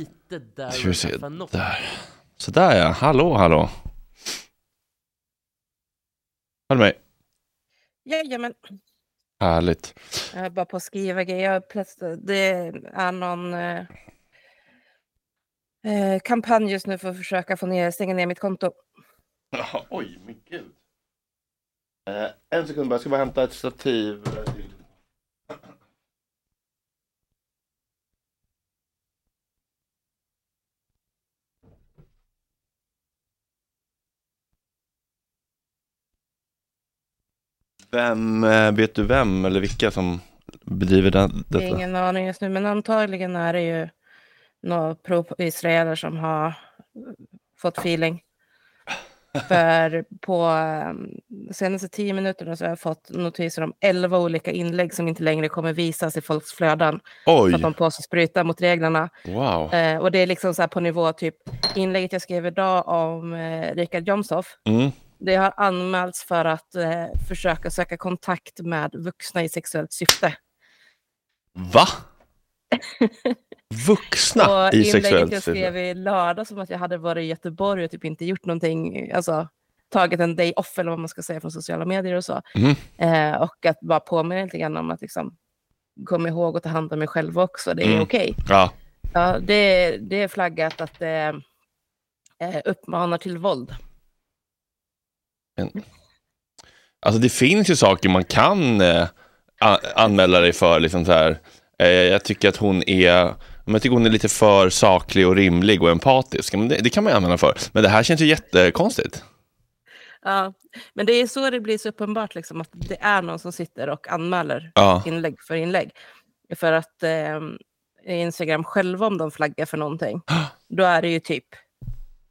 lite där Ska vi se, där. Sådär ja, hallå hallå. Hör du mig? Jajamän. Härligt. Jag är bara på att skriva grejer. Plötsligt- Det är någon eh, eh, kampanj just nu för att försöka få ner, stänga ner mitt konto. Oj, men gud. Eh, en sekund bara, jag ska bara hämta ett stativ. Vem, eh, vet du vem eller vilka som bedriver den, Det är detta? ingen aning just nu, men antagligen är det ju några pro-israeler som har eh, fått feeling. För på eh, de senaste tio minuterna så har jag fått notiser om elva olika inlägg som inte längre kommer visas i folks flöden. För Oj, att de påstås bryta mot reglerna. wow. Eh, och det är liksom så här på nivå typ inlägget jag skrev idag om eh, Richard Jomshof. Mm. Det har anmälts för att eh, försöka söka kontakt med vuxna i sexuellt syfte. Va? Vuxna och i sexuellt jag syfte? skrev i lördag som att jag hade varit i Göteborg och typ inte gjort någonting, alltså tagit en day off eller vad man ska säga från sociala medier och så. Mhm. Eh, och att bara påminna lite grann om att liksom komma ihåg att ta hand om mig själv också, det är Mm. okej. Ja, Ja, det, det är flaggat att det eh, uppmanar till våld. Alltså det finns ju saker man kan eh, anmäla dig för. Liksom så här. Eh, jag tycker att hon är jag tycker hon är lite för saklig och rimlig och empatisk. Men det, det kan man ju använda för. Men det här känns ju jättekonstigt. Ja, men det är så det blir så uppenbart, liksom, att det är någon som sitter och anmäler Ja, inlägg för inlägg. För att eh, Instagram själva, om de flaggar för någonting, då är det ju typ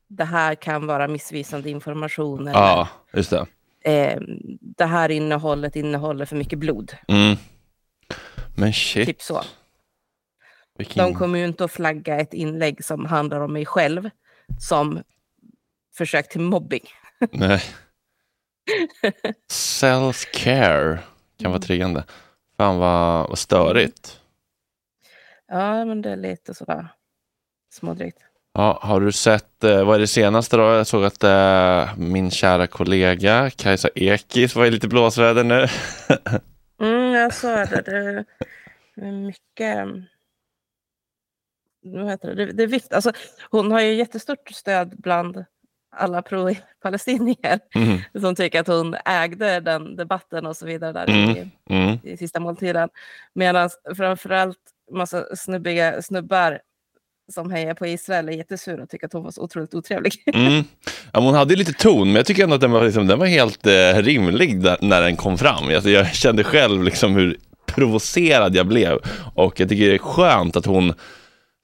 det här kan vara missvisande information eller ja just det. eh, det här innehållet innehåller för mycket blod. Mm. Men shit. Typ så. vilken... De kommer ju inte att flagga ett inlägg som handlar om mig själv som försök till mobbing. Nej. Self-care kan vara triggande. Fan vad, vad störigt. Ja, men det är lite sådär smådrygt. Ja, har du sett, eh, vad är det senaste då? Jag såg att eh, min kära kollega Kajsa Ekis var i lite blåsväder nu. Mm, jag sa det. Det är mycket... Vad heter det? Det, är vikt. Alltså, hon har ju jättestort stöd bland alla pro-palestinier Mm, som tycker att hon ägde den debatten och så vidare där Mm. i, mm. i sista måltiden. Medan framförallt massa snubbiga snubbar som hejar på Israel är jättesura och tycker att hon var så otroligt otrevlig. Mm. Ja, hon hade lite ton, men jag tycker ändå att den var, liksom, den var helt eh, rimlig där, när den kom fram. Alltså, jag kände själv liksom hur provocerad jag blev. Och jag tycker det är skönt att hon,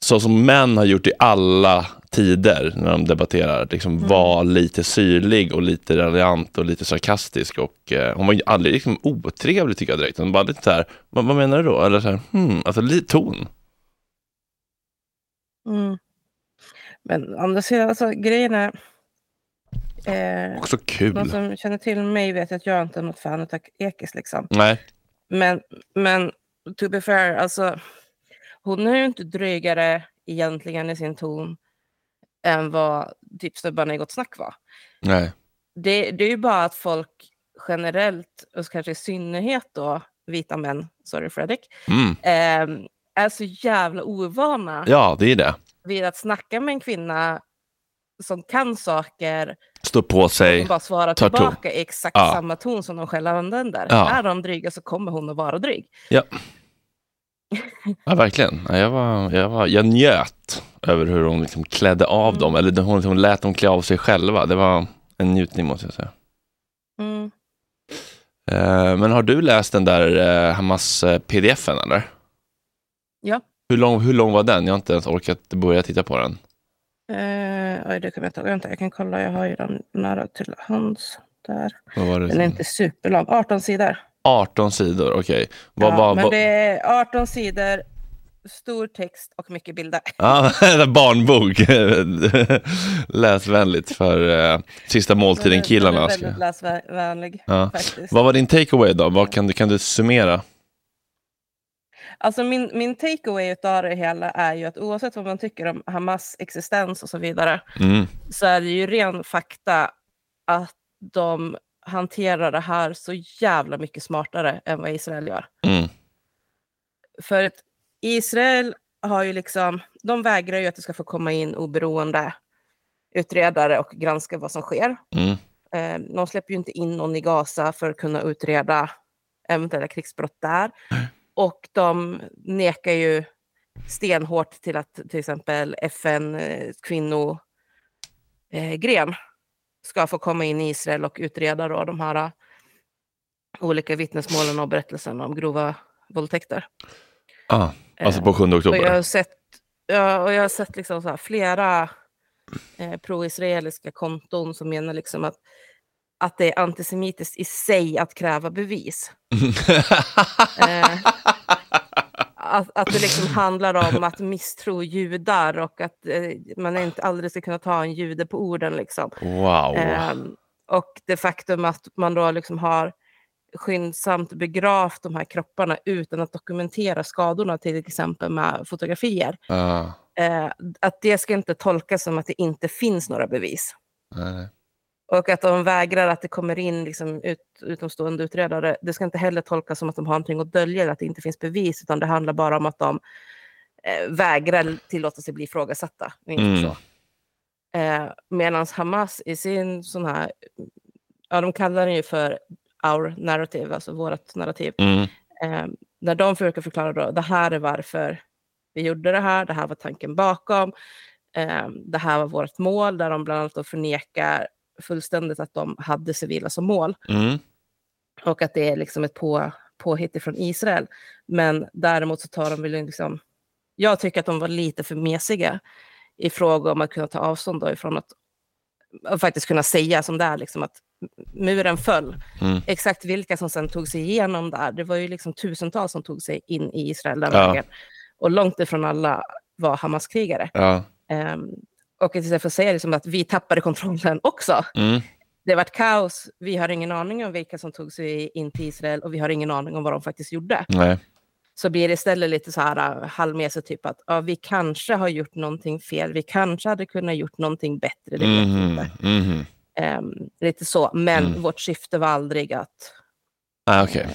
så som män har gjort i alla tider när de debatterar, liksom Mm. var lite syrlig och lite raljant och lite sarkastisk. Och, eh, hon var ju aldrig liksom, otrevlig tycker jag direkt. Hon bara lite så här, vad, vad menar du då? Eller så här, hmm, alltså lite ton. Mm. Men andra sidan, alltså, grejen är... Eh, Också någon kul. som känner till mig vet att jag inte är något fan av Ekis. Liksom. Nej. Men, men to be fair, alltså, hon är ju inte drygare egentligen i sin ton än vad typ snubbarna i Gott Snack var. Nej. Det, det är ju bara att folk generellt, och kanske i synnerhet då vita män, sorry Fredrik, Mm. eh, är så jävla ovana Ja, det är det. vid att snacka med en kvinna som kan saker Stå på sig. bara svara ton. tillbaka i exakt Ja. samma ton som de själva använder. Ja. Är de dryga så kommer hon att vara dryg. Ja. Ja, verkligen. Ja, Jag, var, jag, var, jag njöt över hur hon liksom klädde av Mm. dem, eller hon liksom lät dem klä av sig själva. Det var en njutning måste jag säga. Mm. Eh, men har du läst den där eh, Hamas eh, eller? Ja. Hur lång, hur lång var den? Jag har inte ens orkat börja titta på den. Eh, oj, det kommer jag inte ihåg. Vänta, jag kan kolla. Jag har ju den nära till hands. Där. Den är inte superlång. 18 sidor. 18 sidor, okej. Vad, ja, vad, men vad... det är 18 sidor, stor text och mycket bilder. Ja, en barnbok. Läsvänligt för eh, sista Den måltiden-killarna. väldigt läsvänlig Ja. faktiskt. Vad var din takeaway då? Vad kan, du, kan du summera? Alltså min, min takeaway av det hela är ju att oavsett vad man tycker om Hamas existens och så vidare, Mm. så är det ju ren fakta att de hanterar det här så jävla mycket smartare än vad Israel gör. Mm. För att Israel har ju liksom, de vägrar ju att det ska få komma in oberoende utredare och granska vad som sker. Mm. Eh, de släpper ju inte in någon i Gaza för att kunna utreda eventuella krigsbrott där. Och de nekar ju stenhårt till att till exempel FN eh, kvinnogren eh, gren ska få komma in i Israel och utreda då de här eh, olika vittnesmålen och berättelserna om grova våldtäkter. Ah, alltså på 7 Och jag oktober? har sett, och jag har sett liksom så flera eh, pro-israeliska konton som menar liksom att, att det är antisemitiskt i sig att kräva bevis. Eh, att, att det liksom handlar om att misstro judar och att eh, man inte aldrig ska kunna ta en jude på orden. Liksom. wow. Ehm, och det faktum att man då liksom har skyndsamt begravt de här kropparna utan att dokumentera skadorna, till exempel med fotografier. Eh, att det ska inte tolkas som att det inte finns några bevis. nej. Och att de vägrar att det kommer in liksom ut, utomstående utredare, det ska inte heller tolkas som att de har någonting att dölja eller att det inte finns bevis, utan det handlar bara om att de eh, vägrar tillåta sig bli ifrågasatta. Mm. så. Eh, Medan Hamas i sin sån här, ja de kallar den ju för our narrative, alltså vårt narrativ. Mm. Eh, när de försöker förklara då, det här är varför vi gjorde det här, det här var tanken bakom, eh, det här var vårt mål, där de bland annat då förnekar fullständigt att de hade civila som mål Mm. och att det är liksom ett på, påhitt från Israel. Men däremot så tar de väl liksom, jag tycker att de var lite för mesiga i fråga om att kunna ta avstånd då ifrån att och faktiskt kunna säga som det är, liksom att muren föll. Mm. Exakt vilka som sen tog sig igenom där, det var ju liksom tusentals som tog sig in i Israel den Ja. vägen. Och långt ifrån alla var Hamas-krigare. Ja. Um, och istället för att säga liksom att vi tappade kontrollen också, Mm. det vart kaos. Vi har ingen aning om vilka som tog sig in till Israel och vi har ingen aning om vad de faktiskt gjorde. Nej. Så blir det istället lite så här uh, halvmesigt, typ att ja, vi kanske har gjort någonting fel. Vi kanske hade kunnat gjort någonting bättre. Det vet Mhm. inte. Mhm. Ehm, lite så. Men Mm. vårt syfte var aldrig att Ah, Okej.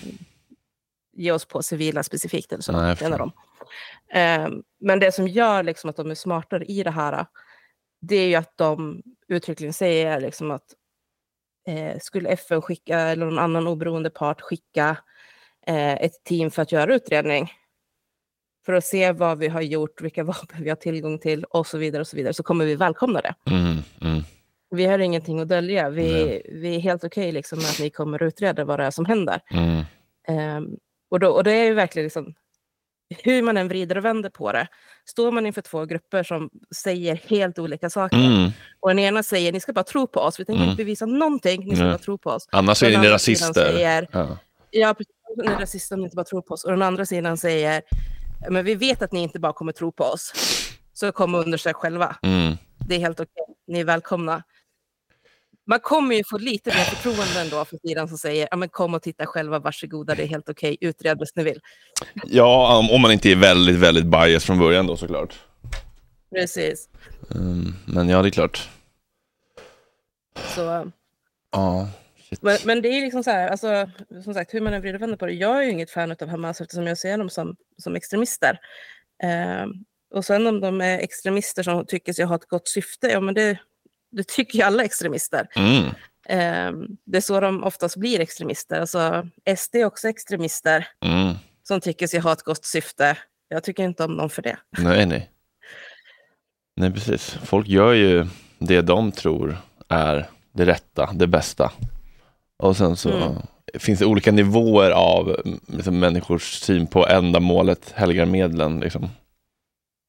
ge oss på civila specifikt. Eller så, Nej, jag menar förstår. de. Ehm, men det som gör liksom att de är smartare i det här, det är ju att de uttryckligen säger liksom att eh, skulle FN skicka, eller någon annan oberoende part skicka eh, ett team för att göra utredning, för att se vad vi har gjort, vilka vapen vi har tillgång till och så vidare, och så vidare så kommer vi välkomna det. Mm. Mm. Vi har ingenting att dölja. Vi, vi är helt okej liksom med att ni kommer utreda vad det är som händer. Ehm, och, då, och det är ju verkligen liksom, hur man än vrider och vänder på det, står man inför två grupper som säger helt olika saker. Mm. Och den ena säger, ni ska bara tro på oss, vi tänker Mm. inte bevisa någonting, ni ska Nej. bara tro på oss. Annars är ni rasister. Säger, Ja. ja, precis, ni är rasister om ni inte bara tror på oss. Och den andra sidan säger, men vi vet att ni inte bara kommer tro på oss, så kom och undersök själva. Mm. Det är helt okej, ni är välkomna. Man kommer ju få lite mer förtroende ändå för sidan som säger, ja men kom och titta själva, varsågoda, det är helt okej, utred bäst ni vill. ja, om- om man inte är väldigt, väldigt bias från början då såklart. Precis. Mm. Men ja, det är klart. Så, Ja. Men, men det är liksom så här, alltså, som sagt, hur man än vrider och vänder på det. Jag är ju inget fan av Hamas eftersom jag ser dem som, som extremister. Ehm, och sen om de är extremister som tycker sig ha ett gott syfte, ja men det, det tycker ju alla extremister. Mm. Ehm, det är så de oftast blir extremister. Alltså, SD är också extremister Mm. som tycker sig ha ett gott syfte. Jag tycker inte om dem för det. Nej, nej. Nej, precis. Folk gör ju det de tror är det rätta, det bästa. Och sen så Mm. finns det olika nivåer av mm, liksom, människors syn på ändamålet helgar medlen. Liksom.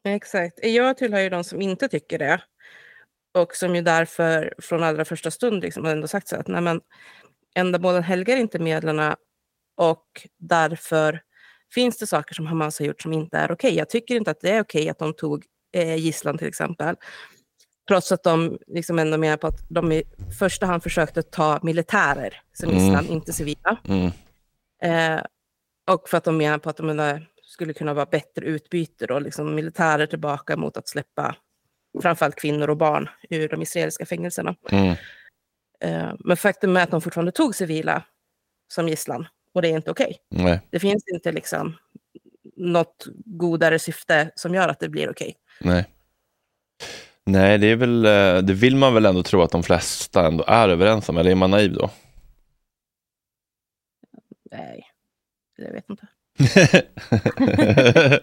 Exakt. Jag tillhör ju de som inte tycker det. Och som ju därför från allra första stund liksom har ändå sagt så att nej men, ändamålen helgar inte medlen och därför finns det saker som Hamas har gjort som inte är okej. Jag tycker inte att det är okej att de tog eh, gisslan till exempel. Trots att de liksom ändå menar på att de i första hand försökte ta militärer som Mm. gisslan, inte civila. Mm. Eh, och för att de menar på att de menar, skulle kunna vara bättre utbyte då, liksom militärer tillbaka mot att släppa framförallt kvinnor och barn ur de israeliska fängelserna. Mm. Eh, men faktum är att de fortfarande tog civila som gisslan och det är inte okej. Nej. Det finns inte liksom något godare syfte som gör att det blir okej. Nej. Nej, det är väl, eh, det vill man väl ändå tro att de flesta ändå är överens om, eller är man naiv då? Nej, jag vet inte.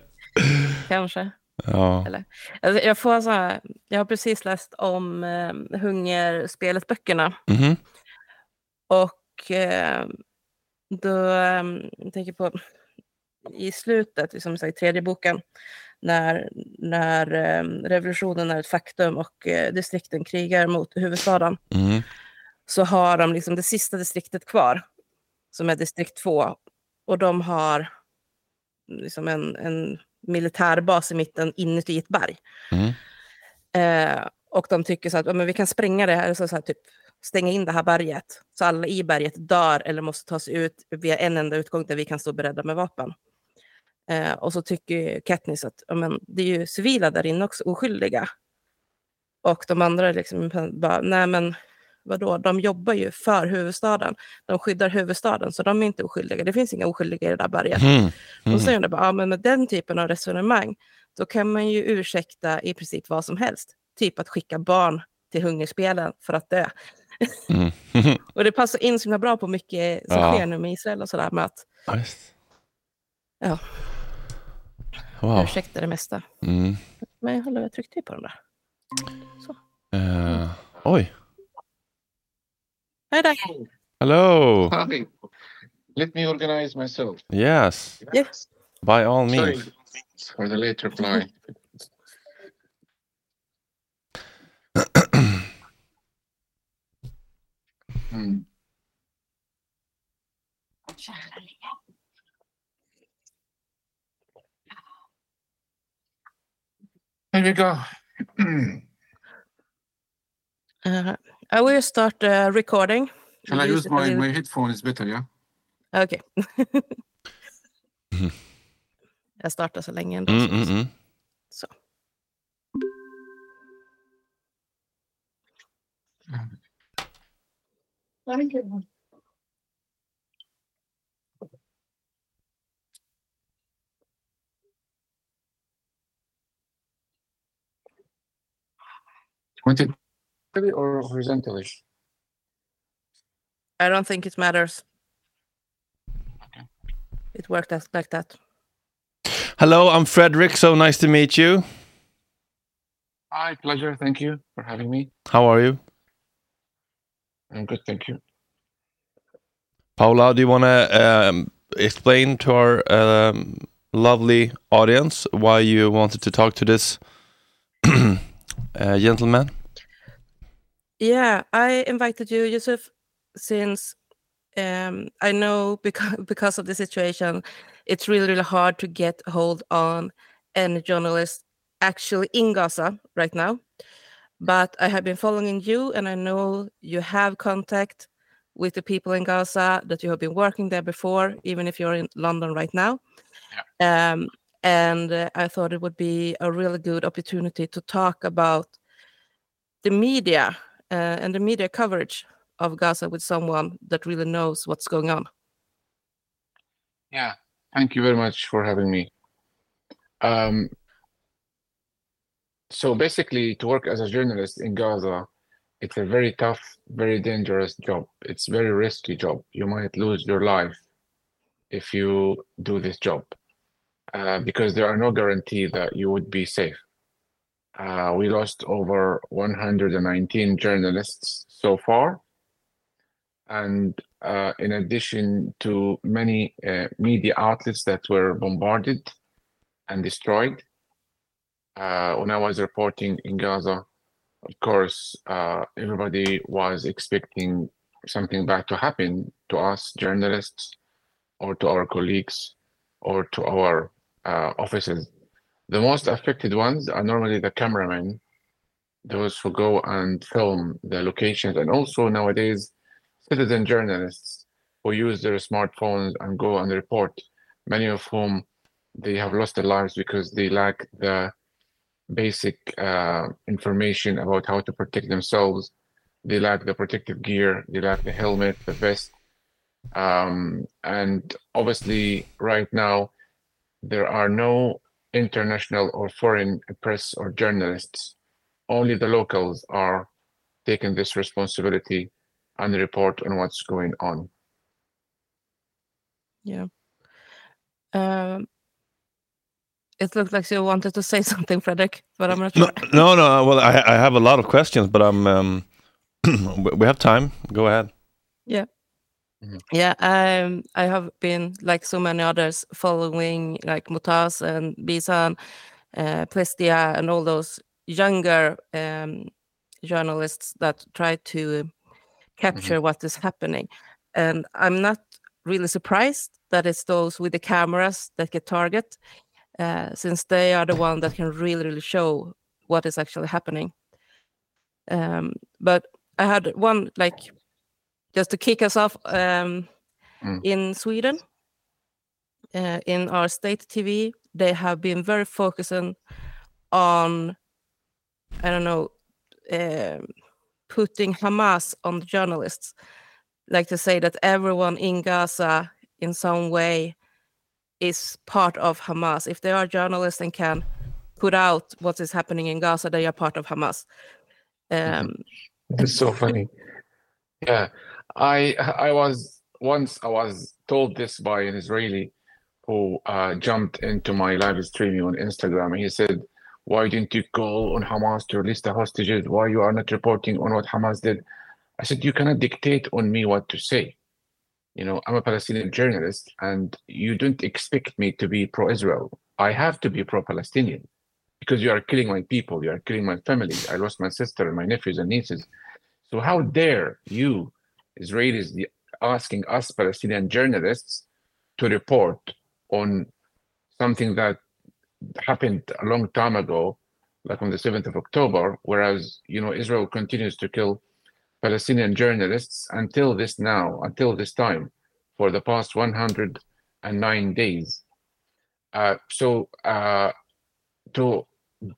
Kanske. Ja. Alltså, jag, får så här, jag har precis läst om eh, Hungerspelet-böckerna Mhm. och eh, då eh, jag tänker på i slutet, liksom, i tredje boken, när, när eh, revolutionen är ett faktum och eh, distrikten krigar mot huvudstaden, Mhm. så har de liksom det sista distriktet kvar, som är distrikt 2. Och de har liksom en, en militärbas i mitten inuti ett berg. Mm. Eh, och de tycker så att men vi kan spränga det här, så, så här, typ, stänga in det här berget. Så alla i berget dör eller måste ta sig ut via en enda utgång där vi kan stå beredda med vapen. Eh, och så tycker Katniss att men, det är ju civila där inne också, oskyldiga. Och de andra liksom bara, nej men vadå, de jobbar ju för huvudstaden. De skyddar huvudstaden, så de är inte oskyldiga. Det finns inga oskyldiga i det där berget. Mhm. Och Mhm. så undrar jag bara, ja, men med den typen av resonemang, då kan man ju ursäkta i princip vad som helst. Typ att skicka barn till hungerspelen för att dö. Mm. Och det passar in så himla bra på mycket som Ja. sker nu med Israel och sådär, med att Ja, just. Ja. Wow. ursäkta det mesta. Mm. Men jag håller jag tryckte ju på den där. Eh, oj. Nej, där. Hello. Hi. Let me organize myself. Yes. Yes. By all means. Sorry means. for the late reply. Hmm. Here we go. Uh, I will start uh, recording. Shall I Use use it my, little- my headphones better, yeah? Okej. Mhm. jag startar så länge ändå. Mm, så- mm, mm. Så. Want it vertically or horizontally? I don't think it matters. It worked as, like that. Hello, I'm Fredrik. So nice to meet you. Hi, pleasure. Thank you for having me. How are you? I'm good, thank you. Paula, do you want to um, explain to our um, lovely audience why you wanted to talk to this uh, gentleman? Yeah, I invited you, Yousef, since um, I know because because of the situation, it's really really hard to get hold on any journalist actually in Gaza right now. But I have been following you, and I know you have contact with the people in Gaza that you have been working there before, even if you're in London right now. Um, and uh, I thought it would be a really good opportunity to talk about the media uh, and the media coverage of Gaza with someone that really knows what's going on. Yeah, thank you very much for having me. Um, so basically, to work as a journalist in Gaza, it's a very tough, very dangerous job. It's very risky job. You might lose your life if you do this job, uh, because there are no guarantee that you would be safe. Uh, we lost over 119 journalists so far, and uh, in addition to many uh, media outlets that were bombarded and destroyed. Uh, when I was reporting in Gaza, of course, uh, everybody was expecting something bad to happen to us journalists or to our colleagues or to our uh, offices. The most affected ones are normally the cameramen, those who go and film the locations, and also nowadays citizen journalists who use their smartphones and go and report, many of whom they have lost their lives because they lack the basic uh, information about how to protect themselves. They lack the protective gear, they lack the helmet, the vest. Um, and obviously, right now, there are no international or foreign press or journalists. Only the locals are taking this responsibility and report on what's going on. Yeah. Um, it looked like you wanted to say something, Fredrik, but I'm not No, no, no. Well, I, I have a lot of questions, but I'm. Um, we have time. Go ahead. Yeah, um, I have been like so many others following like Mutaz and Bisan, uh, Plestia, and all those younger um, journalists that try to capture what is happening. And I'm not really surprised that it's those with the cameras that get target, uh, since they are the one that can really, really show what is actually happening. Um, but I had one like just to kick us off um, Mm. in Sweden, uh, in our state TV, they have been very focusing on, I don't know, um, putting Hamas on the journalists, like to say that everyone in Gaza in some way is part of Hamas. If they are journalists and can put out what is happening in Gaza, they are part of Hamas. Um, It's so funny. Yeah, I I was once I was told this by an Israeli who uh, jumped into my live streaming on Instagram. He said, "Why didn't you call on Hamas to release the hostages? Why you are not reporting on what Hamas did?" I said, "You cannot dictate on me what to say. You know, I'm a Palestinian journalist, and you don't expect me to be pro-Israel. I have to be pro-Palestinian." Because you are killing my people, you are killing my family. I lost my sister and my nephews and nieces. So how dare you, Israelis, asking us Palestinian journalists to report on something that happened a long time ago, like on the 7th of October, whereas you know Israel continues to kill Palestinian journalists until this now, until this time, for the past 109 days. Uh, so uh, to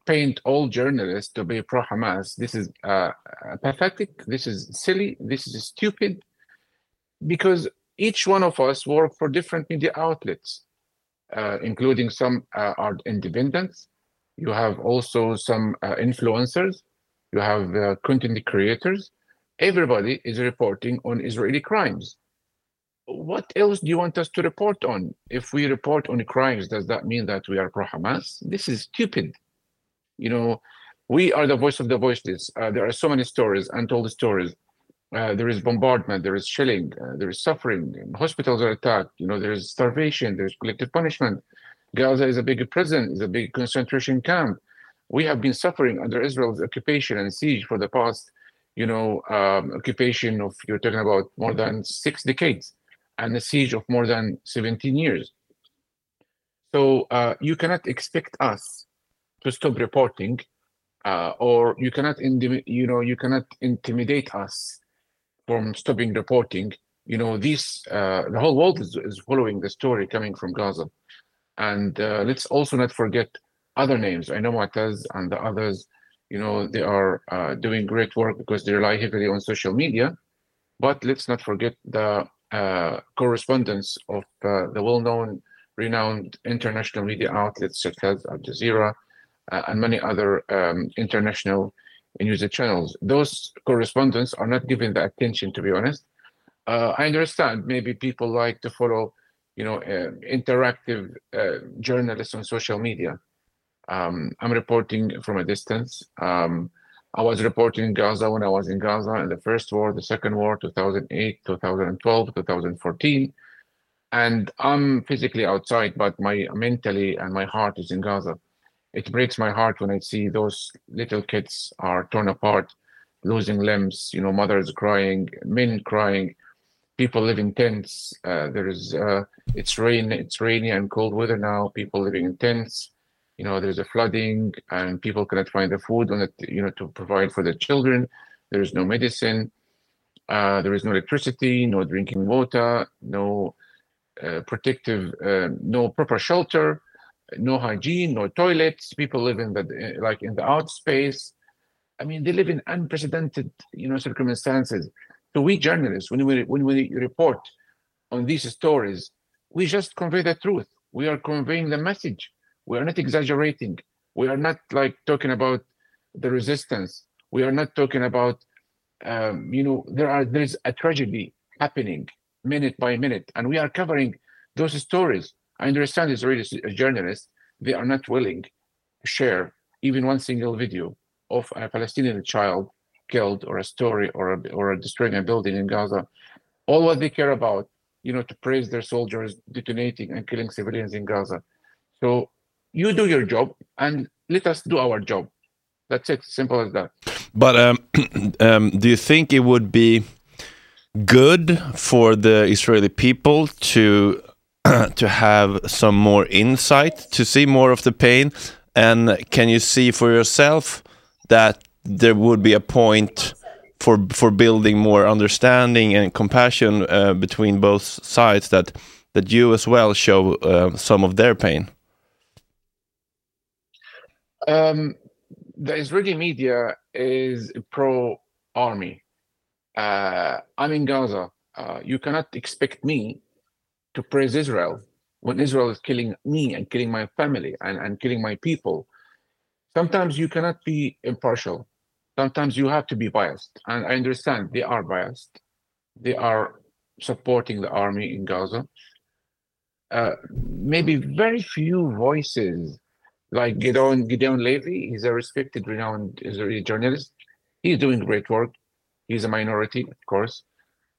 paint all journalists to be pro Hamas. This is uh, uh, pathetic. This is silly. This is stupid. Because each one of us work for different media outlets, uh, including some uh, are independents. You have also some uh, influencers. You have uh, content creators. Everybody is reporting on Israeli crimes. What else do you want us to report on? If we report on crimes, does that mean that we are pro Hamas? This is stupid you know we are the voice of the voiceless uh, there are so many stories untold stories. Uh, there is bombardment there is shelling uh, there is suffering hospitals are attacked. You know there is starvation there's collective punishment. Gaza is a big prison is a big concentration camp. We have been suffering under israel's occupation and siege for the past you know um, occupation of you're talking about more than six decades and a siege of more than 17 years. So uh, you cannot expect us to stop reporting, uh, or you cannot, you know, you cannot intimidate us from stopping reporting. You know, this uh, the whole world is, is following the story coming from Gaza, and uh, let's also not forget other names. I know Mu'taz and the others. You know, they are uh, doing great work because they rely heavily on social media, but let's not forget the uh, correspondence of uh, the well-known, renowned international media outlets such as Al Jazeera, and many other um, international news channels. Those correspondents are not given the attention, to be honest. Uh, I understand maybe people like to follow, you know, uh, interactive uh, journalists on social media. Um, I'm reporting from a distance. Um, I was reporting in Gaza when I was in Gaza in the first war, the second war, 2008, 2012, 2014. And I'm physically outside, but my mentally and my heart is in Gaza it breaks my heart when I see those little kids are torn apart, losing limbs, you know, mothers crying, men crying, people live in tents. Uh, there is, uh, it's rain, it's rainy and cold weather now. People living in tents. You know, there's a flooding and people cannot find the food on it, you know, to provide for their children. There is no medicine. Uh, there is no electricity, no drinking water, no uh, protective, uh, no proper shelter no hygiene, no toilets. People live in the like in the out space. I mean, they live in unprecedented, you know, circumstances. So we journalists, when we when we report on these stories, we just convey the truth. We are conveying the message. We are not exaggerating. We are not like talking about the resistance. We are not talking about, um, you know, there are there is a tragedy happening minute by minute, and we are covering those stories. I understand Israeli journalists they are not willing to share even one single video of a Palestinian child killed or a story or a, or destroying a building in Gaza. All what they care about, you know, to praise their soldiers detonating and killing civilians in Gaza. So you do your job and let us do our job. That's it. Simple as that. But um, um, do you think it would be good for the Israeli people to to have some more insight, to see more of the pain? And can you see for yourself that there would be a point for for building more understanding and compassion uh, between both sides that that you as well show uh, some of their pain? Um, the Israeli media is pro army. Uh, I'm in Gaza. Uh, you cannot expect me to praise Israel when Israel is killing me and killing my family and, and killing my people. Sometimes you cannot be impartial. Sometimes you have to be biased. And I understand they are biased. They are supporting the army in Gaza. Uh, maybe very few voices like Gideon, Gideon Levy, he's a respected, renowned Israeli journalist. He's doing great work. He's a minority, of course.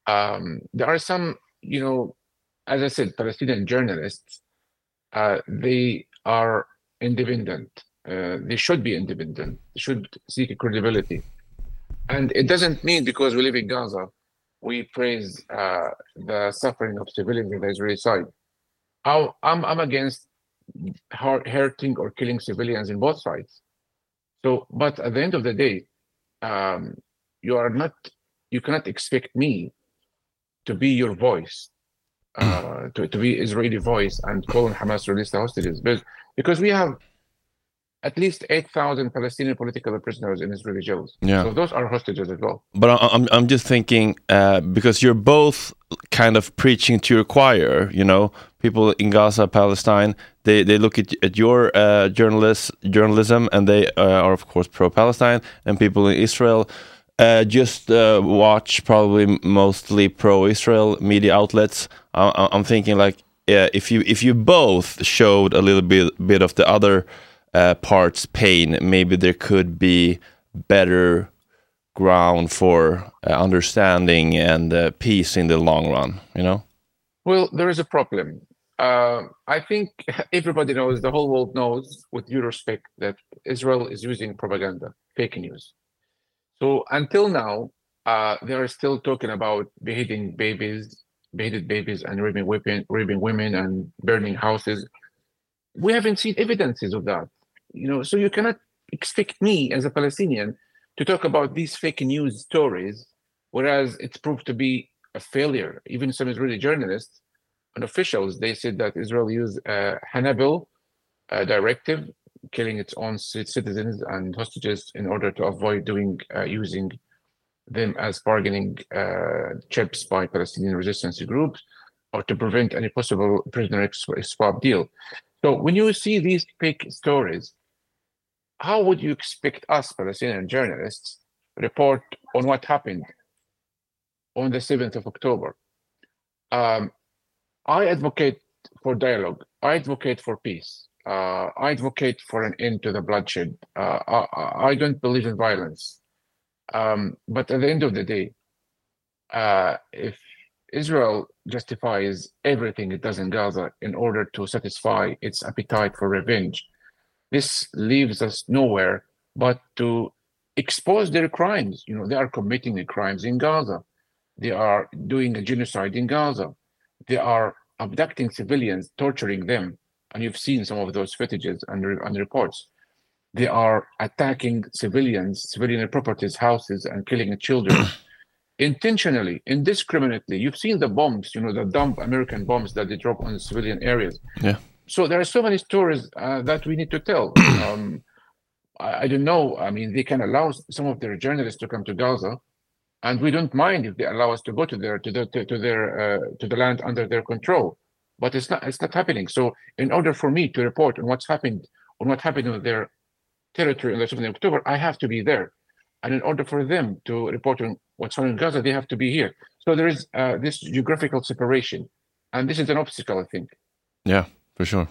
Um, there are some, you know, as I said, Palestinian journalists. Uh, they are independent. Uh, they should be independent. They should seek credibility. And it doesn't mean because we live in Gaza, we praise uh, the suffering of civilians on the Israeli side. I'm, I'm against hurting or killing civilians in both sides. So, but at the end of the day, um, you are not, you cannot expect me to be your voice, uh, to, to be Israeli voice and calling Hamas to release the hostages. Because, because we have at least 8,000 Palestinian political prisoners in Israeli jails. Yeah. So those are hostages as well. But I'm, I'm just thinking, uh, because you're both kind of preaching to your choir, you know, people in Gaza, Palestine, they, they look at, at your uh, journalist, journalism and they uh, are, of course, pro Palestine, and people in Israel. Uh, just uh, watch probably mostly pro-Israel media outlets. I, I'm thinking like if you if you both showed a little bit bit of the other uh, parts pain, maybe there could be better ground for uh, understanding and uh, peace in the long run. You know. Well, there is a problem. Uh, I think everybody knows, the whole world knows, with due respect, that Israel is using propaganda, fake news. So until now, uh, they are still talking about beheading babies, beheaded babies, and raping women, raping women, and burning houses. We haven't seen evidences of that you know, so you cannot expect me as a Palestinian to talk about these fake news stories, whereas it's proved to be a failure. Even some Israeli journalists and officials, they said that Israel used a Hannibal directive, killing its own citizens and hostages in order to avoid doing uh, using them as bargaining uh, chips by Palestinian resistance groups or to prevent any possible prisoner swap deal. So when you see these fake stories, how would you expect us, Palestinian journalists, report on what happened on the 7th of October? Um, I advocate for dialogue. I advocate for peace. Uh, I advocate for an end to the bloodshed. Uh, I, I, don't believe in violence. Um, but at the end of the day, uh, if Israel justifies everything it does in Gaza in order to satisfy its appetite for revenge, this leaves us nowhere but to expose their crimes. You know, they are committing the crimes in Gaza. They are doing a genocide in Gaza. They are abducting civilians, torturing them. And you've seen some of those footages and, and reports. They are attacking civilians, civilian properties, houses, and killing children intentionally, indiscriminately. You've seen the bombs, you know, the dumb American bombs that they drop on civilian areas. Yeah so there are so many stories uh, that we need to tell. Um, I, I, don't know. I mean, they can allow some of their journalists to come to Gaza, and we don't mind if they allow us to go to their to the to, to their uh, to the land under their control. But it's not it's not happening. So in order for me to report on what's happened on what happened in their territory on the 7th of October, I have to be there. And in order for them to report on what's on in Gaza, they have to be here. So there is uh, this geographical separation, and this is an obstacle, I think. Yeah, for sure.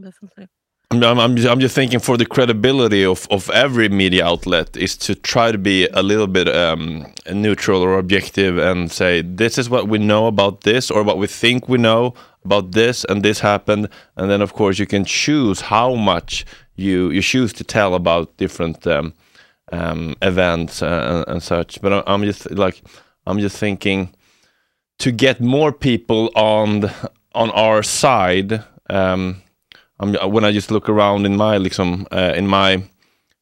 Definitely. I'm, I'm, I'm just thinking for the credibility of, of every media outlet is to try to be a little bit um, neutral or objective and say this is what we know about this or what we think we know about this and this happened and then of course you can choose how much you you choose to tell about different um, um, events and, and, such. But I'm just like I'm just thinking to get more people on the, on our side um, when I just look around in my liksom, uh, in my,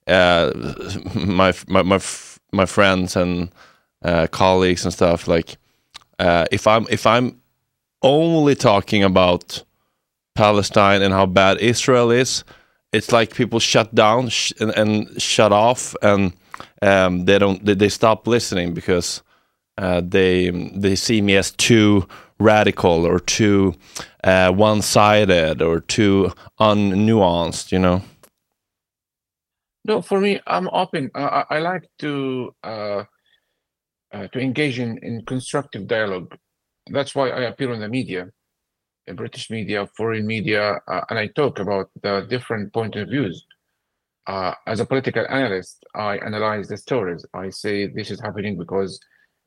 uh, my my my my friends and uh, colleagues and stuff like uh, if I'm if I'm only talking about Palestine and how bad Israel is, it's like people shut down sh and, and, shut off and um, they don't they, they, stop listening because uh, they they see me as too radical or too uh, one-sided or too unnuanced you know? No for me i'm open. I, I like to uh, uh, to engage in, in constructive dialogue. That's why i appear on the media. in british media foreign media uh, and i talk about the different point of views uh, as a political analyst i analyze the stories i say this is happening because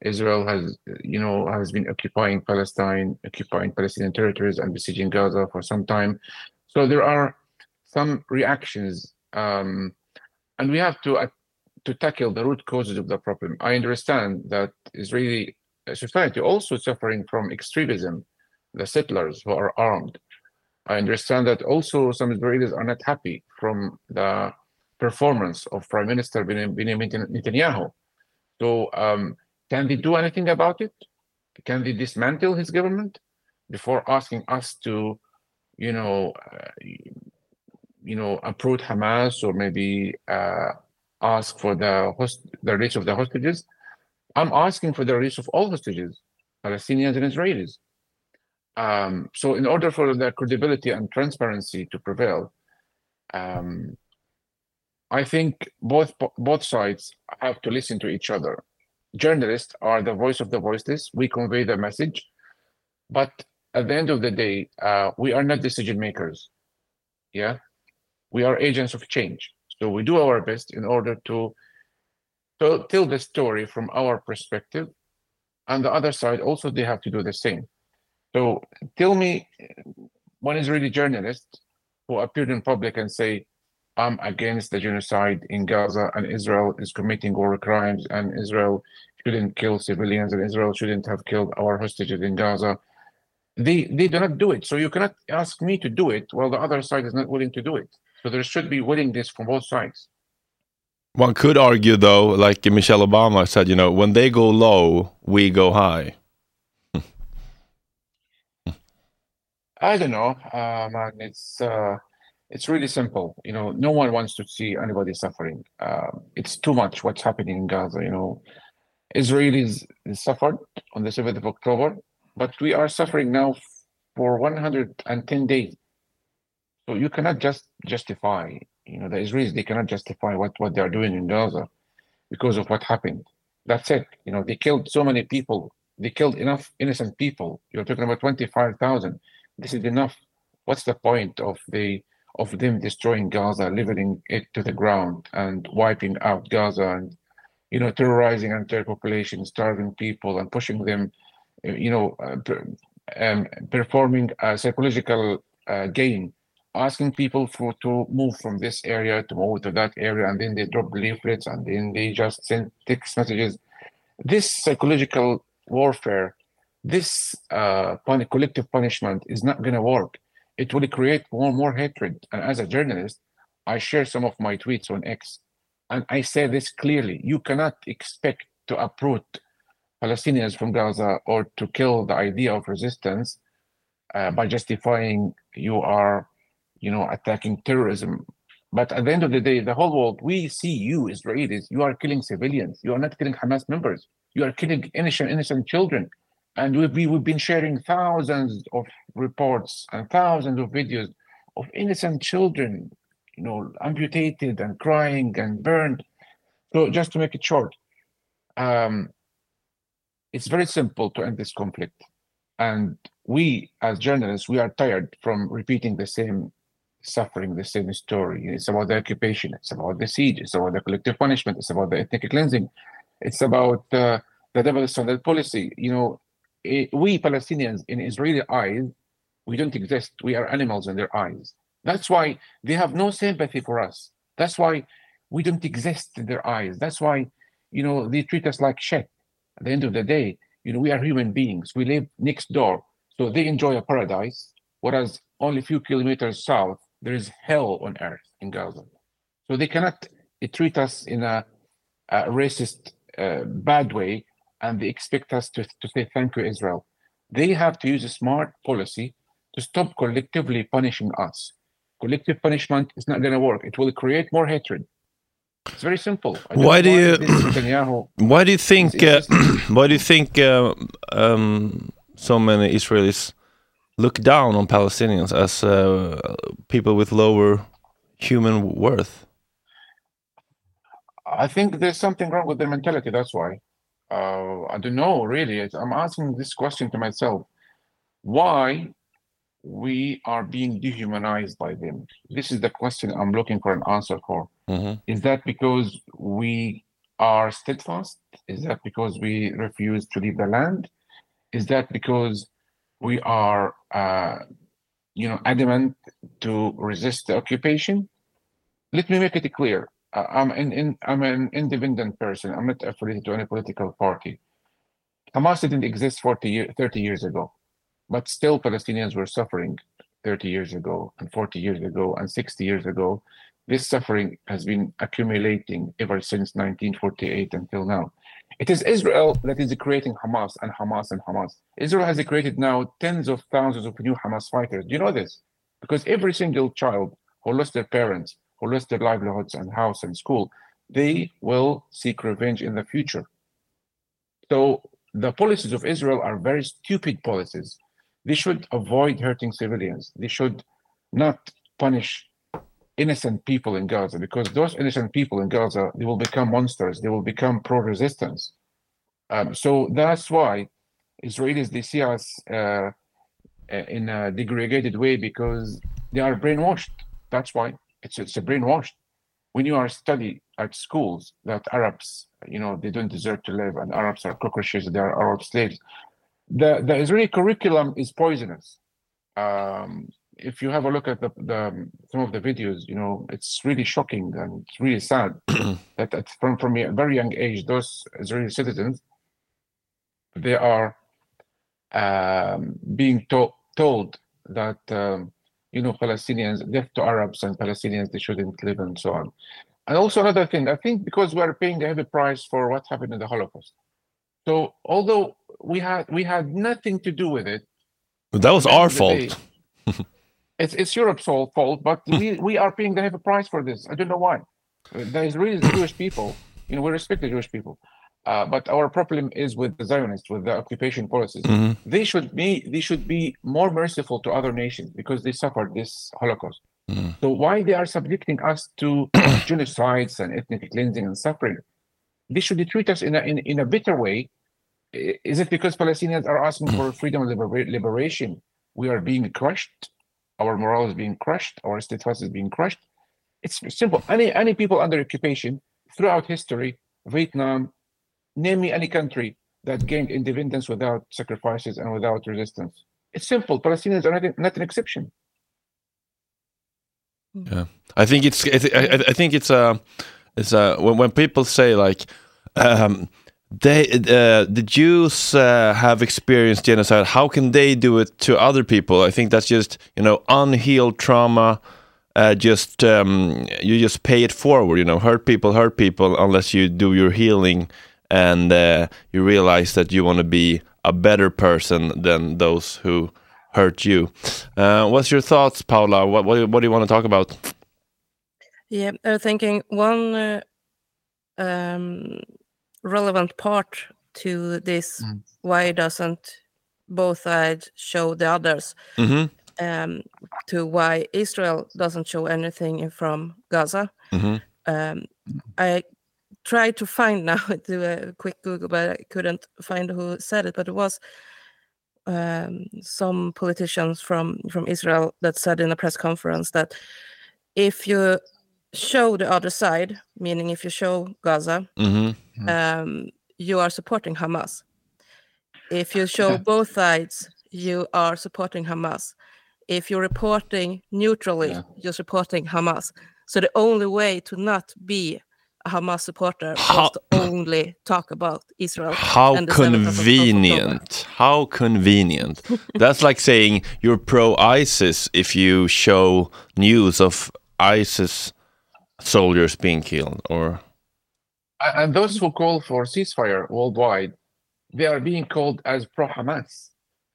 Israel has, you know, has been occupying Palestine, occupying Palestinian territories, and besieging Gaza for some time. So there are some reactions, um, and we have to uh, to tackle the root causes of the problem. I understand that Israeli society also suffering from extremism, the settlers who are armed. I understand that also some Israelis are not happy from the performance of Prime Minister Benjamin Netanyahu. So um, can they do anything about it? Can they dismantle his government before asking us to, you know, uh, you know, approach Hamas or maybe uh, ask for the host the release of the hostages? I'm asking for the release of all hostages, Palestinians and Israelis. Um, so, in order for the credibility and transparency to prevail, um, I think both both sides have to listen to each other journalists are the voice of the voiceless. We convey the message, but at the end of the day, uh, we are not decision makers. Yeah, we are agents of change. So we do our best in order to, to tell the story from our perspective, and the other side also they have to do the same. So tell me, one Israeli journalist who appeared in public and say, I'm against the genocide in Gaza and Israel is committing war crimes and Israel shouldn't kill civilians and Israel shouldn't have killed our hostages in Gaza. They they do not do it. So you cannot ask me to do it while the other side is not willing to do it. So there should be willingness from both sides. One could argue though, like Michelle Obama said, you know, when they go low, we go high. I don't know, uh, man. It's uh, it's really simple. You know, no one wants to see anybody suffering. Uh, it's too much what's happening in Gaza. You know, Israelis suffered on the 7th of October, but we are suffering now for 110 days. So you cannot just justify, you know, the Israelis, they cannot justify what, what they are doing in Gaza because of what happened. That's it. You know, they killed so many people. They killed enough innocent people. You're talking about 25,000. This is enough. What's the point of the of them destroying Gaza, leveling it to the ground, and wiping out Gaza, and you know, terrorizing entire population, starving people, and pushing them, you know, uh, um, performing a psychological uh, game, asking people for to move from this area to move to that area, and then they drop leaflets, and then they just send text messages. This psychological warfare, this uh, collective punishment is not going to work it will create more more hatred. And as a journalist, I share some of my tweets on X, and I say this clearly: you cannot expect to uproot Palestinians from Gaza or to kill the idea of resistance uh, by justifying you are, you know, attacking terrorism. But at the end of the day, the whole world, we see you, Israelis, you are killing civilians. You are not killing Hamas members. You are killing innocent, innocent children. And we've, we've been sharing thousands of reports and thousands of videos of innocent children, you know, amputated and crying and burned. So just to make it short, um, it's very simple to end this conflict. And we, as journalists, we are tired from repeating the same suffering, the same story. It's about the occupation, it's about the siege, it's about the collective punishment, it's about the ethnic cleansing, it's about uh, the double standard policy. You know, we Palestinians, in Israeli eyes, we don't exist. We are animals in their eyes. That's why they have no sympathy for us. That's why we don't exist in their eyes. That's why, you know, they treat us like shit. At the end of the day, you know, we are human beings. We live next door. So they enjoy a paradise, whereas only a few kilometers south, there is hell on earth in Gaza. So they cannot treat us in a, a racist, uh, bad way, and they expect us to, to say thank you, Israel. They have to use a smart policy to stop collectively punishing us. Collective punishment is not going to work. It will create more hatred. It's very simple. Why do you? Why do you think? Uh, why do you think uh, um, so many Israelis look down on Palestinians as uh, people with lower human worth? I think there's something wrong with their mentality. That's why. Uh, I don't know. Really, I'm asking this question to myself. Why we are being dehumanized by them? This is the question I'm looking for an answer for. Mm-hmm. Is that because we are steadfast? Is that because we refuse to leave the land? Is that because we are, uh, you know, adamant to resist the occupation? Let me make it clear. I'm, in, in, I'm an independent person. I'm not affiliated to any political party. Hamas didn't exist 40 year, 30 years ago. But still, Palestinians were suffering 30 years ago, and 40 years ago, and 60 years ago. This suffering has been accumulating ever since 1948 until now. It is Israel that is creating Hamas and Hamas and Hamas. Israel has created now tens of thousands of new Hamas fighters. Do you know this? Because every single child who lost their parents, who lost their livelihoods and house and school, they will seek revenge in the future. So the policies of Israel are very stupid policies they should avoid hurting civilians. They should not punish innocent people in Gaza because those innocent people in Gaza they will become monsters. They will become pro-resistance. Um, so that's why Israelis they see us uh, in a degraded way because they are brainwashed. That's why it's it's a brainwashed. When you are study at schools that Arabs, you know, they don't deserve to live, and Arabs are cockroaches, they are Arab slaves the the Israeli curriculum is poisonous. Um, if you have a look at the, the some of the videos, you know it's really shocking and it's really sad that, that from from a very young age, those Israeli citizens they are um, being to- told that um, you know Palestinians, death to Arabs and Palestinians, they shouldn't live and so on. And also another thing, I think because we are paying a heavy price for what happened in the Holocaust. So although we had we had nothing to do with it. That was our fault. it's it's Europe's fault, but hmm. we we are paying the heavy price for this. I don't know why. There is really Jewish people. You know, we respect the Jewish people. Uh, but our problem is with the Zionists, with the occupation policies. Mm-hmm. They should be they should be more merciful to other nations because they suffered this Holocaust. Mm-hmm. So why they are subjecting us to genocides and ethnic cleansing and suffering? They should treat us in a in, in a better way is it because Palestinians are asking for freedom and liber- liberation? We are being crushed. Our morale is being crushed. Our steadfast is being crushed. It's simple. Any any people under occupation throughout history, Vietnam, name me any country that gained independence without sacrifices and without resistance. It's simple. Palestinians are not, not an exception. Yeah, I think it's. I, I think it's a. Uh, it's a when when people say like. Um, they uh, the Jews uh, have experienced genocide. How can they do it to other people? I think that's just you know unhealed trauma. Uh, just um, you just pay it forward. You know, hurt people, hurt people, unless you do your healing and uh, you realize that you want to be a better person than those who hurt you. Uh, what's your thoughts, Paula? What, what, what do you want to talk about? Yeah, I'm thinking one uh, um, relevant part to this Mm. why doesn't both sides show the others hmm um, to why Israel doesn't show anything from Gaza. hmm Um, I tried to find now, do a quick Google, but I couldn't find who said it. But it was um, some politicians from from Israel that said in a press conference that if you show the other side, meaning if you show Gaza, hmm um, you are supporting Hamas. If you show both sides, you are supporting Hamas. If you're reporting neutrally, Yeah. you're supporting Hamas. So the only way to not be a Hamas supporter How- was to only talk about Israel. How and the 7th of October. convenient. How convenient. That's like saying you're pro ISIS if you show news of ISIS soldiers being killed or And those who call for ceasefire worldwide, they are being called as pro Hamas.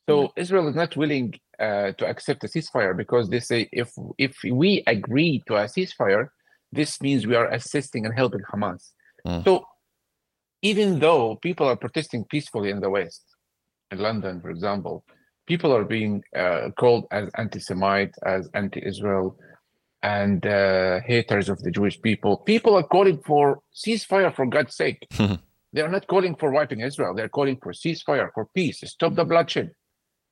So Israel is not willing uh, to accept a ceasefire because they say if if we agree to a ceasefire, this means we are assisting and helping Hamas. Mm. So even though people are protesting peacefully in the West, in London, for example, people are being uh, called as anti-Semite, as anti-Israel, and uh, haters of the Jewish people. People are calling for ceasefire for God's sake. they are not calling for wiping Israel. They're calling for ceasefire, for peace, stop the bloodshed.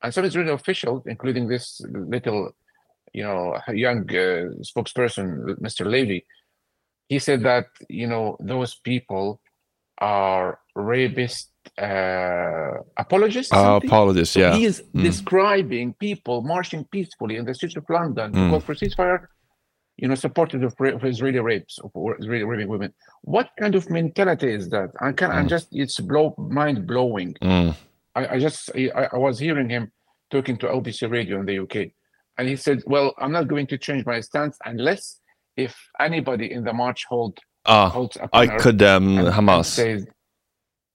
And some Israeli officials, including this little, you know, young uh, spokesperson, Mr. Levy, he said that you know those people are rapist uh, apologists. uh, something? apologies. So Yeah. He is Mm. describing people marching peacefully in the streets of London Mm. to call for ceasefire, you know, supportive of, ra- of Israeli rapes, of Israeli raping women. What kind of mentality is that? I can, I'm Mm. just, it's blow, mind blowing. Mm. I, I just, I, I was hearing him talking to LBC Radio in the UK, and he said, "Well, I'm not going to change my stance unless if anybody in the march hold Ah, holds a I banner condemn and- and Hamas. says,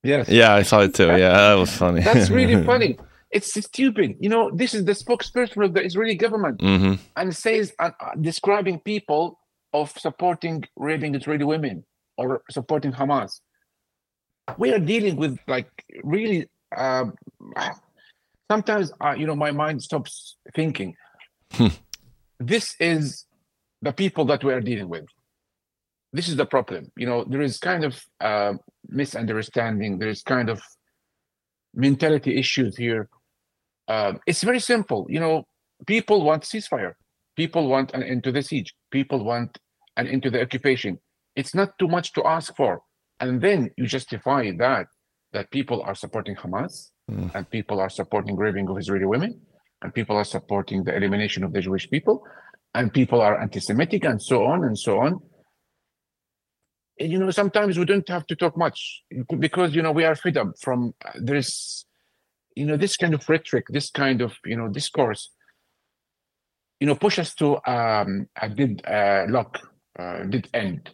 yes, Yeah, I saw it too. Yeah, that was funny. that's really funny. It's stupid. You know, this is the spokesperson of the Israeli government hmm and says uh, uh, describing people of supporting raping Israeli women or supporting Hamas. We are dealing with like really. Um, sometimes, uh, you know, my mind stops thinking. Hmm. this is the people that we are dealing with. This is the problem. You know, there is kind of uh, misunderstanding. There is kind of mentality issues here. Uh, it's very simple. You know, people want ceasefire. People want an end to the siege. People want an end to the occupation. It's not too much to ask for. And then you justify that that people are supporting Hamas Mm. and people are supporting raping of Israeli women and people are supporting the elimination of the Jewish people and people are anti-Semitic and so on and so on. And, you know, sometimes we don't have to talk much because you know we are fed up from uh, there is you know this kind of rhetoric, this kind of you know discourse you know, push us to um, a dead uh, lock, uh, dead end.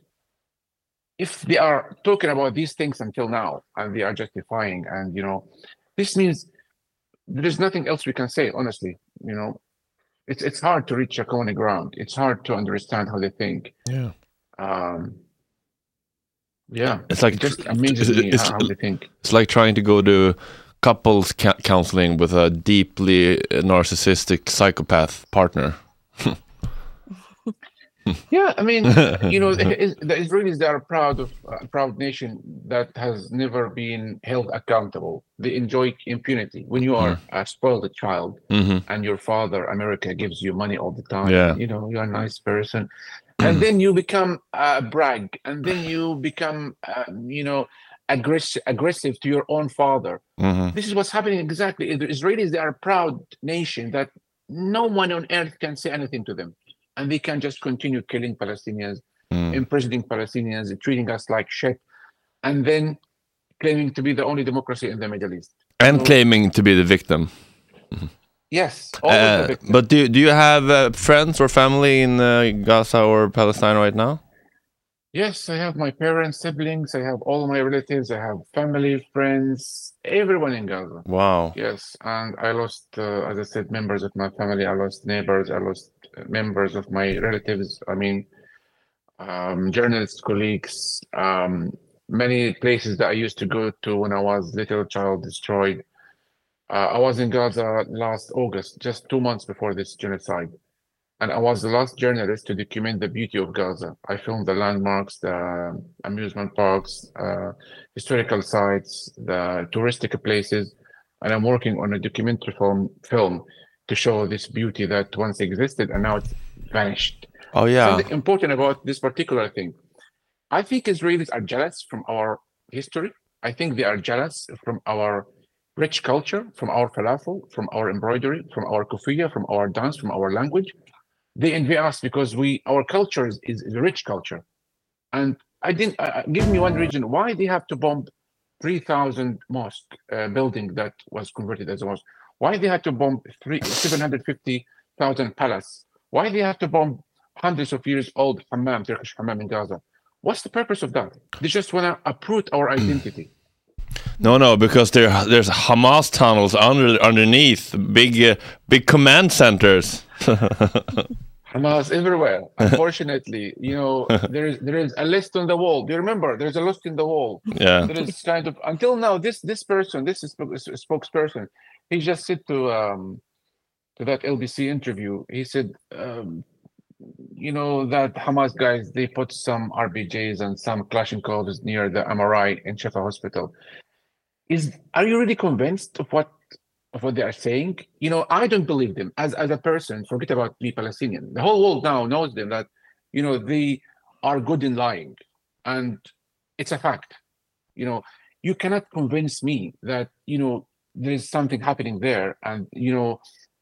If they are talking about these things until now and they are justifying, and you know, this means there is nothing else we can say. Honestly, you know, it's it's hard to reach a common ground. It's hard to understand how they think. Yeah. Um, yeah, It's like it just amazes me it's- how, how they think. It's like trying to go to couples ca- counseling with a deeply narcissistic psychopath partner. Yeah, I mean, you know, the, Israelis they are proud of a proud nation that has never been held accountable. They enjoy impunity. When you are a spoiled child hmm and your father, America, gives you money all the time, Yeah. you know, you're a nice person, and then you become uh, brag, and then you become, uh, you know, aggressive aggressive to your own father. hmm This is what's happening exactly. The Israelis they are a proud nation that no one on earth can say anything to them, and they can just continue killing Palestinians Mm. imprisoning Palestinians, treating us like shit, and then claiming to be the only democracy in the Middle East. And So- claiming to be the victim. Yes, always the Uh, victim. but do do you have uh, friends or family in uh, Gaza or Palestine right now? Yes, I have my parents, siblings, I have all my relatives, I have family, friends, everyone in Gaza. Wow. Yes, and I lost, uh, as I said, members of my family. I lost neighbors. I lost members of my relatives. I mean, um, journalists, colleagues, um, many places that I used to go to when I was little child destroyed. Uh, I was in Gaza last August, just two months before this genocide and I was the last journalist to document the beauty of Gaza. I filmed the landmarks, the amusement parks, uh, historical sites, the touristic places, and I'm working on a documentary film film to show this beauty that once existed and now it's vanished. Oh yeah. Important about this particular thing. I think Israelis are jealous from our history. I think they are jealous from our rich culture, from our falafel, from our embroidery, from our kufiya, from our dance, from our language they envy us because we our culture is, is, is a rich culture and i didn't uh, give me one reason why they have to bomb 3000 mosque uh, building that was converted as a mosque why they had to bomb three 750000 palace why they have to bomb hundreds of years old hammam turkish hammam in gaza what's the purpose of that they just want to uproot our identity no, no, because there there's Hamas tunnels under underneath big uh, big command centers. Hamas everywhere. Unfortunately, you know, there is there is a list on the wall. Do you remember? There's a list in the wall. Yeah. There is kind of until now. This this person, this is spokesperson. He just said to um to that LBC interview. He said, um, you know, that Hamas guys they put some RPGs and some Kalashnikovs near the MRI in Shifa Hospital. Is are you really convinced of what of what they are saying. You know, I don't believe them as as a person. Forget about me, Palestinian. The whole world now knows them that, you know, they are good in lying, and it's a fact. You know, you cannot convince me that you know there is something happening there, and you know,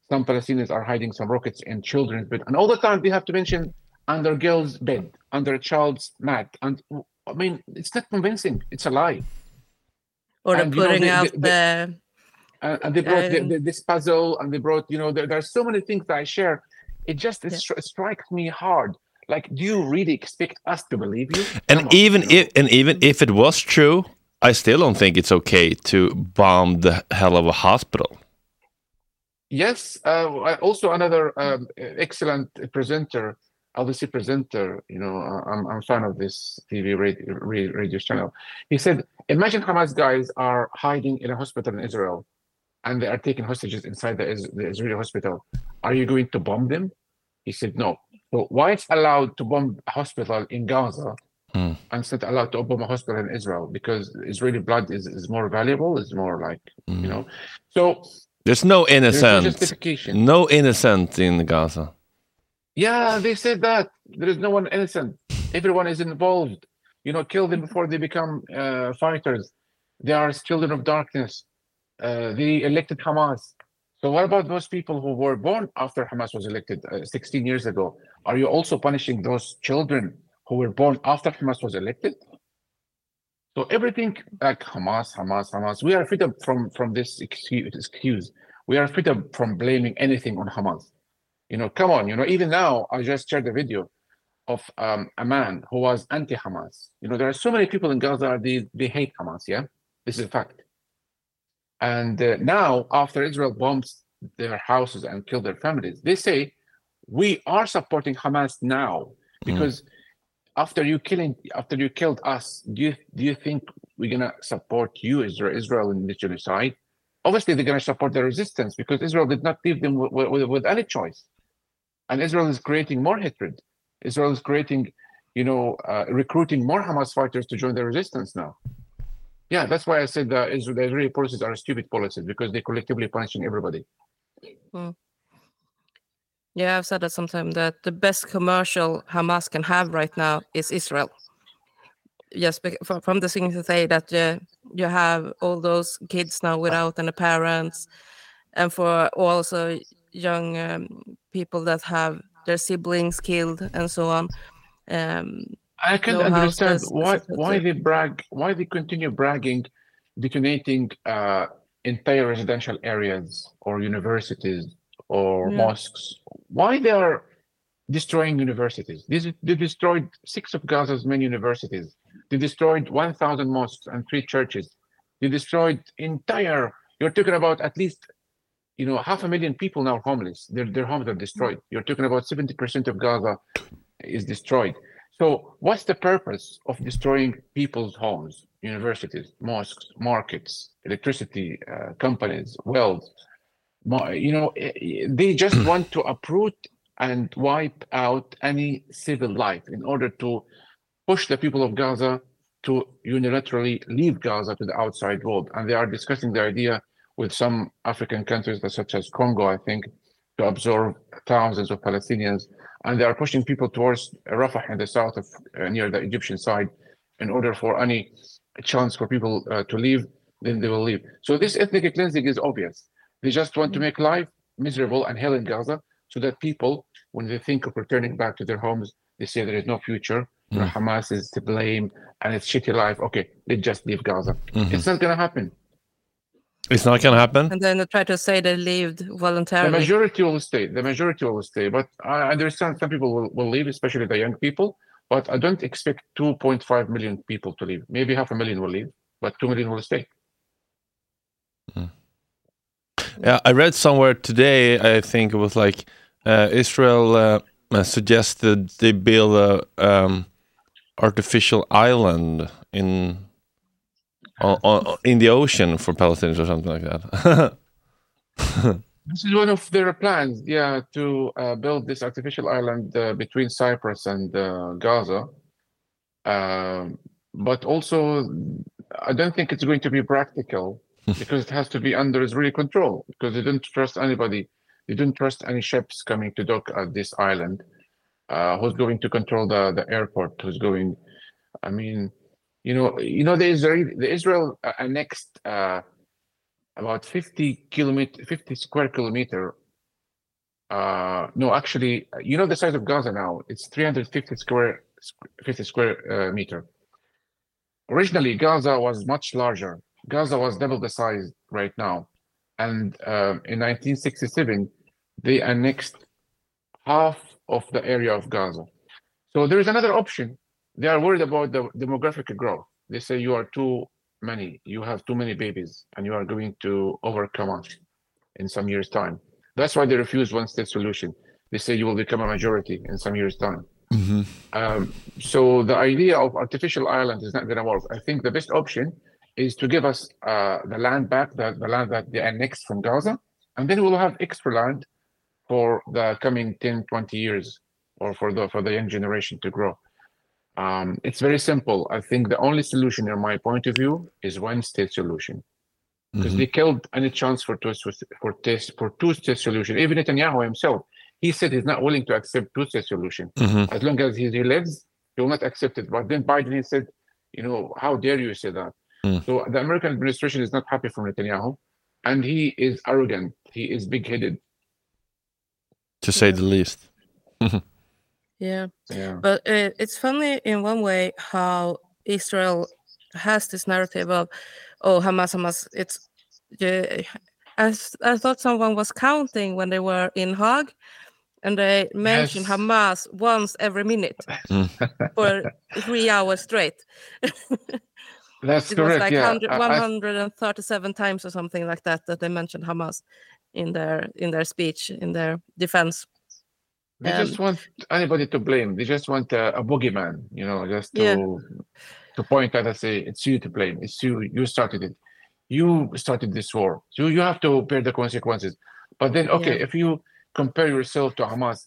some Palestinians are hiding some rockets in children's bed, and all the time they have to mention under girl's bed, under a child's mat, and I mean, it's not convincing. It's a lie. Or and, putting you know, out the, the uh, and they brought the, the, this puzzle and they brought you know there, there, are so many things that i share. It just yeah. it strikes me hard. Like do you really expect us to believe you? And Come even on, if and even if it was true i still don't think it's okay to bomb the hell of a hospital yes uh, also another um, excellent presenter LBC presenter, you know, I'm, I'm a fan of this TV radio, radio channel. He said, imagine Hamas guys are hiding in a hospital in Israel and they are taking hostages inside the, the Israeli hospital. Are you going to bomb them? He said, no. So why it's allowed to bomb a hospital in Gaza mm. and it's not allowed to open a hospital in Israel? Because Israeli blood is, is more valuable, is more like, mm. you know. So there's no innocent. No innocent in Gaza. Yeah, they said that. There is no one innocent. Everyone is involved. You know, kill them before they become uh, fighters. They are children of darkness uh, they elected Hamas. So what about those people who were born after Hamas was elected uh, 16 years ago? Are you also punishing those children who were born after Hamas was elected? So everything like Hamas, Hamas, Hamas, we are freedom from from this excuse. We are freedom from blaming anything on Hamas. You know, come on. You know, even now, I just shared a video of um, a man who was anti-Hamas. You know, there are so many people in Gaza they they hate Hamas. Yeah, this is a fact. And uh, now, after Israel bombs their houses and kill their families, they say, we are supporting Hamas now hmm. because mm. After you killing, after you killed us, do you do you think we're gonna support you, Israel, Israel in the genocide? Obviously, they're gonna support the resistance because Israel did not leave them with, with, with any choice, and Israel is creating more hatred. Israel is creating, you know, uh, recruiting more Hamas fighters to join the resistance now. Yeah, that's why I said the Israeli policies are stupid policies because they're collectively punishing everybody. Mm. Yeah, I've said that sometimes that the best commercial Hamas can have right now is Israel. Yes, from, from the thing to say that uh, you have all those kids now without any parents, and for also young um, people that have their siblings killed and so on. Um, I can not understand why why they brag, why they continue bragging, detonating uh, entire residential areas or universities or yeah. mosques. Why they are destroying universities. This, they destroyed six of Gaza's main universities. They destroyed 1,000 mosques and three churches. They destroyed entire. You're talking about at least, you know, half a million people now homeless. Their their homes are destroyed. You're talking about 70% of Gaza is destroyed. So what's the purpose of destroying people's homes, universities, mosques, markets, electricity uh, companies, wealth? You know, eh, eh, they just want to uproot and wipe out any civil life in order to push the people of Gaza to unilaterally leave Gaza to the outside world. And they are discussing the idea with some African countries, such as Congo, I think, to absorb thousands of Palestinians. And they are pushing people towards Rafah in the south of uh, near the Egyptian side in order for any chance for people uh, to leave, then they will leave. So this ethnic cleansing is obvious. They just want to make life miserable and hell in Gaza so that people, when they think of returning back to their homes, they say there is no future. Mm. Hamas is to blame and it's shitty life. Okay, they just leave Gaza. Mm-hmm. It's not going to happen. It's not going to happen. And then they try to say they lived voluntarily. The majority will stay. The majority will stay. But I understand some people will, will leave, especially the young people. But I don't expect 2.5 million people to leave. Maybe half a million will leave, but 2 million will stay. Yeah, I read somewhere today, I think it was like uh, Israel uh, suggested they build a um, artificial island in on, on, in the ocean for Palestinians or something like that. this is one of their plans, yeah, to uh, build this artificial island uh, between Cyprus and uh, Gaza. Um, but also, I don't think it's going to be practical because it has to be under Israeli control because they don't trust anybody. They don't trust any ships coming to dock at this island. Uh, who's going to control the, the airport? Who's going? I mean, you know, you know, the Israel, the Israel annexed uh, about 50 kilometer, 50 square kilometer. Uh, no, actually, you know the size of Gaza now. It's 350 square 50 square uh, meter. Originally, Gaza was much larger. Gaza was double the size right now. And uh, in 1967, they annexed half of the area of Gaza. So there is another option. They are worried about the demographic growth. They say you are too many, you have too many babies, and you are going to overcome us in some years' time. That's why they refuse one state solution. They say you will become a majority in some years' time. Mm-hmm. Um, so the idea of artificial island is not going to work. I think the best option is to give us uh, the land back, the, the land that they annexed from Gaza, and then we'll have extra land for the coming 10, 20 years or for the for the young generation to grow. Um, it's very simple. I think the only solution, in my point of view, is one state solution. Because mm-hmm. they killed any chance for two for test for two state solution. Even Netanyahu himself, he said he's not willing to accept two state solution. Mm-hmm. As long as he, he lives, he will not accept it. But then Biden he said, you know, how dare you say that? Mm. So the American administration is not happy from Netanyahu, and he is arrogant. He is big-headed, to say the least. yeah. yeah, but uh, it's funny in one way how Israel has this narrative of, oh, Hamas, Hamas. It's, uh, I, I thought someone was counting when they were in Hague, and they mentioned yes. Hamas once every minute for three hours straight. That's it correct. was like yeah. 100, 137 I, times or something like that that they mentioned Hamas in their in their speech in their defense. They um, just want anybody to blame. They just want a, a boogeyman, you know, just to yeah. to point at and say it's you to blame. It's you. You started it. You started this war. So you have to bear the consequences. But then, okay, yeah. if you compare yourself to Hamas,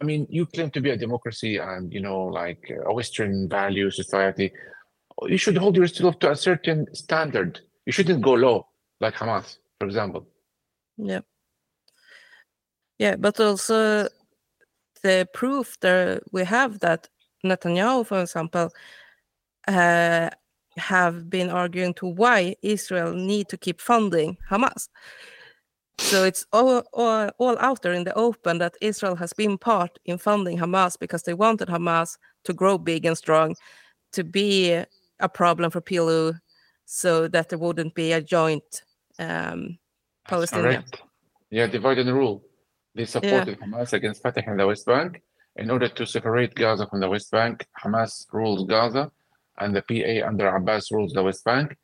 I mean, you claim to be a democracy and you know, like a Western value society you should hold yourself to a certain standard. You shouldn't go low like Hamas, for example. Yeah. Yeah, but also the proof that we have that Netanyahu, for example, uh, have been arguing to why Israel need to keep funding Hamas. So it's all, all, all out there in the open that Israel has been part in funding Hamas because they wanted Hamas to grow big and strong, to be a problem for PLO so that there wouldn't be a joint um, Palestinian. Yeah, divide and rule. They supported yeah. Hamas against Fatah in the West Bank, in order to separate Gaza from the West Bank. Hamas rules Gaza, and the PA under Abbas rules the West Bank,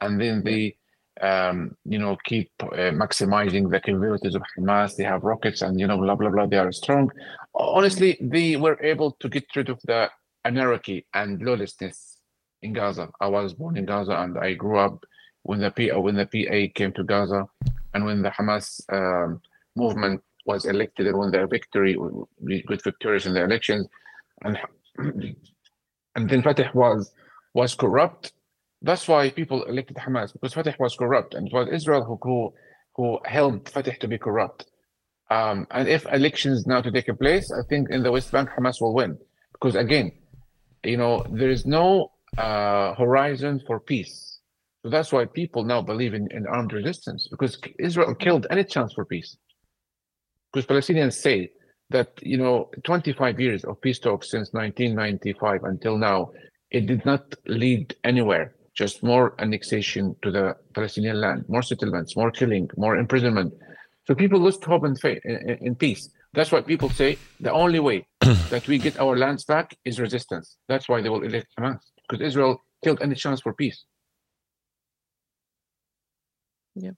and then they, um, you know, keep uh, maximizing the capabilities of Hamas. They have rockets, and you know, blah blah blah. They are strong. Honestly, they were able to get rid of the anarchy and lawlessness in Gaza. I was born in Gaza, and I grew up when the PA when the PA came to Gaza, and when the Hamas um, movement was elected and won their victory, good victories in the elections, and and then Fatah was was corrupt. That's why people elected Hamas because Fatah was corrupt, and it was Israel who who, who held Fatah to be corrupt. Um, and if elections now to take place, I think in the West Bank Hamas will win because again, you know, there is no uh, horizon for peace. So that's why people now believe in, in armed resistance because Israel killed any chance for peace. Because Palestinians say that you know 25 years of peace talks since 1995 until now it did not lead anywhere. Just more annexation to the palestinian land more settlements more killing more imprisonment. So people lost hope and faith in, in peace. That's why people say the only way that we get our lands back is resistance. That's why they will elect hamas because israel killed any chance for peace yeah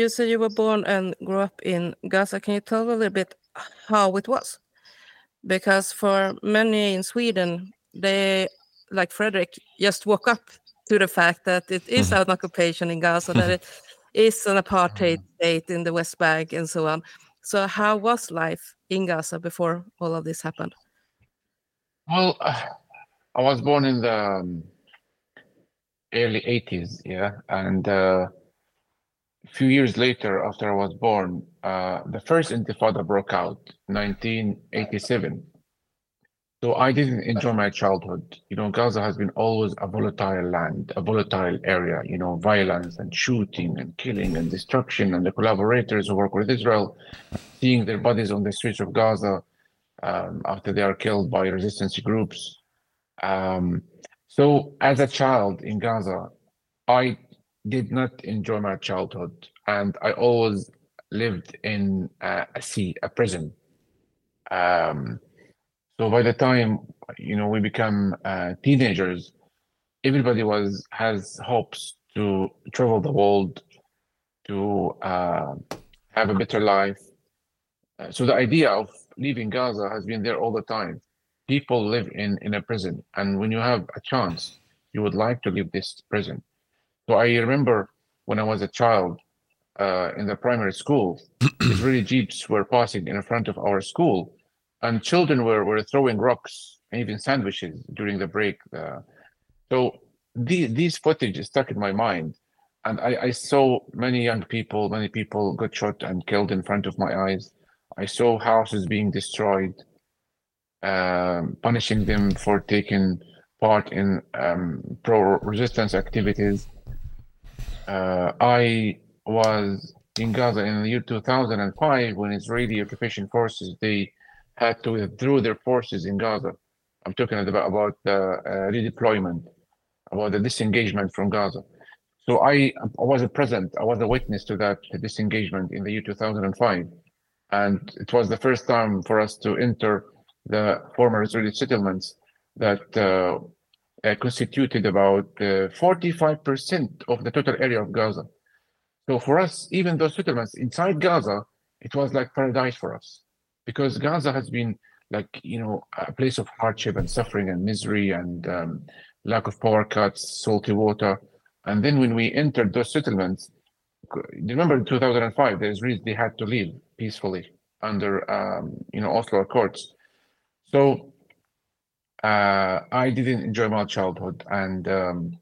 you said you were born and grew up in Gaza. Can you tell a little bit how it was? Because for many in Sweden, they, like Fredrik, just woke up to the fact that it is mm-hmm. an occupation in Gaza, that it is an apartheid mm-hmm. state in the West Bank, and so on. So, how was life in Gaza before all of this happened? Well, uh, I was born in the um, early 80s, yeah, and uh, a few years later, after I was born, uh, the first Intifada broke out, 1987. So I didn't enjoy my childhood. You know, Gaza has been always a volatile land, a volatile area. You know, violence and shooting and killing and destruction, and the collaborators who work with Israel, seeing their bodies on the streets of Gaza um, after they are killed by resistance groups. Um, so, as a child in Gaza, I did not enjoy my childhood, and I always lived in a sea, a prison. Um, so by the time you know we become uh, teenagers, everybody was has hopes to travel the world, to uh, have a better life. Uh, so the idea of leaving Gaza has been there all the time. People live in in a prison, and when you have a chance, you would like to leave this prison. So I remember when I was a child uh, in the primary school, Israeli jeeps were passing in front of our school, and children were, were throwing rocks and even sandwiches during the break. Uh, so the, these footage is stuck in my mind, and I, I saw many young people, many people got shot and killed in front of my eyes. I saw houses being destroyed, um, punishing them for taking part in um, pro-resistance activities. Uh, I was in Gaza in the year 2005 when Israeli occupation forces they had to withdraw their forces in Gaza. I'm talking about about the uh, redeployment, about the disengagement from Gaza. So I, I was present. I was a witness to that disengagement in the year 2005, and it was the first time for us to enter the former Israeli settlements that uh, uh, constituted about 45% uh, of the total area of Gaza. So for us, even those settlements inside Gaza, it was like paradise for us because Gaza has been like, you know, a place of hardship and suffering and misery and um, lack of power cuts, salty water. And then when we entered those settlements, remember in 2005, the Israelis, they had to leave peacefully under, um, you know, Oslo Accords. So uh, I didn't enjoy my childhood, and um,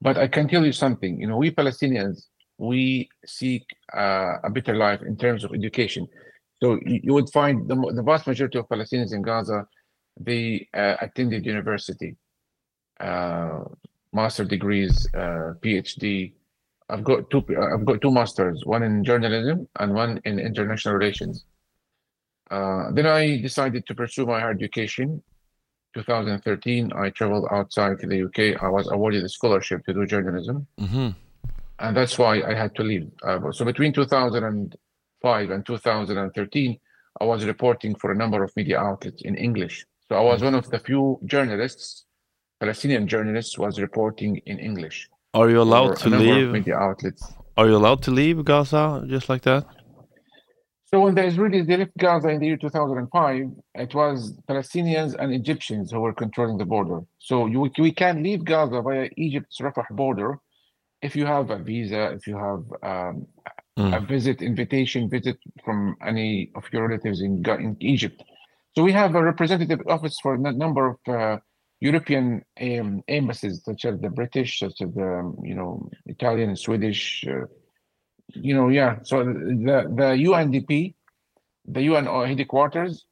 but I can tell you something. You know, we Palestinians we seek uh, a better life in terms of education. So you, you would find the, the, vast majority of Palestinians in Gaza they uh, attended university, uh, master degrees, uh, PhD. I've got two. I've got two masters, one in journalism and one in international relations. Uh, then I decided to pursue my higher education 2013, I traveled outside to the UK. I was awarded a scholarship to do journalism. Mm-hmm. And that's why I had to leave. Uh, so between 2005 and 2013, I was reporting for a number of media outlets in English. So I was one of the few journalists, Palestinian journalists, was reporting in English. Are you allowed for to a leave? media outlets. Are you allowed to leave Gaza just like that? So when the Israelis they left Gaza in the year 2005, it was Palestinians and Egyptians who were controlling the border. So you, we can leave Gaza via Egypt's Rafah border if you have a visa, if you have um, a Mm. visit invitation visit from any of your relatives in, in Egypt. So we have a representative office for a number of uh, European um, embassies, such as the British, such as the um, you know Italian, Swedish, uh, you know, yeah. So the the UNDP, the UN headquarters,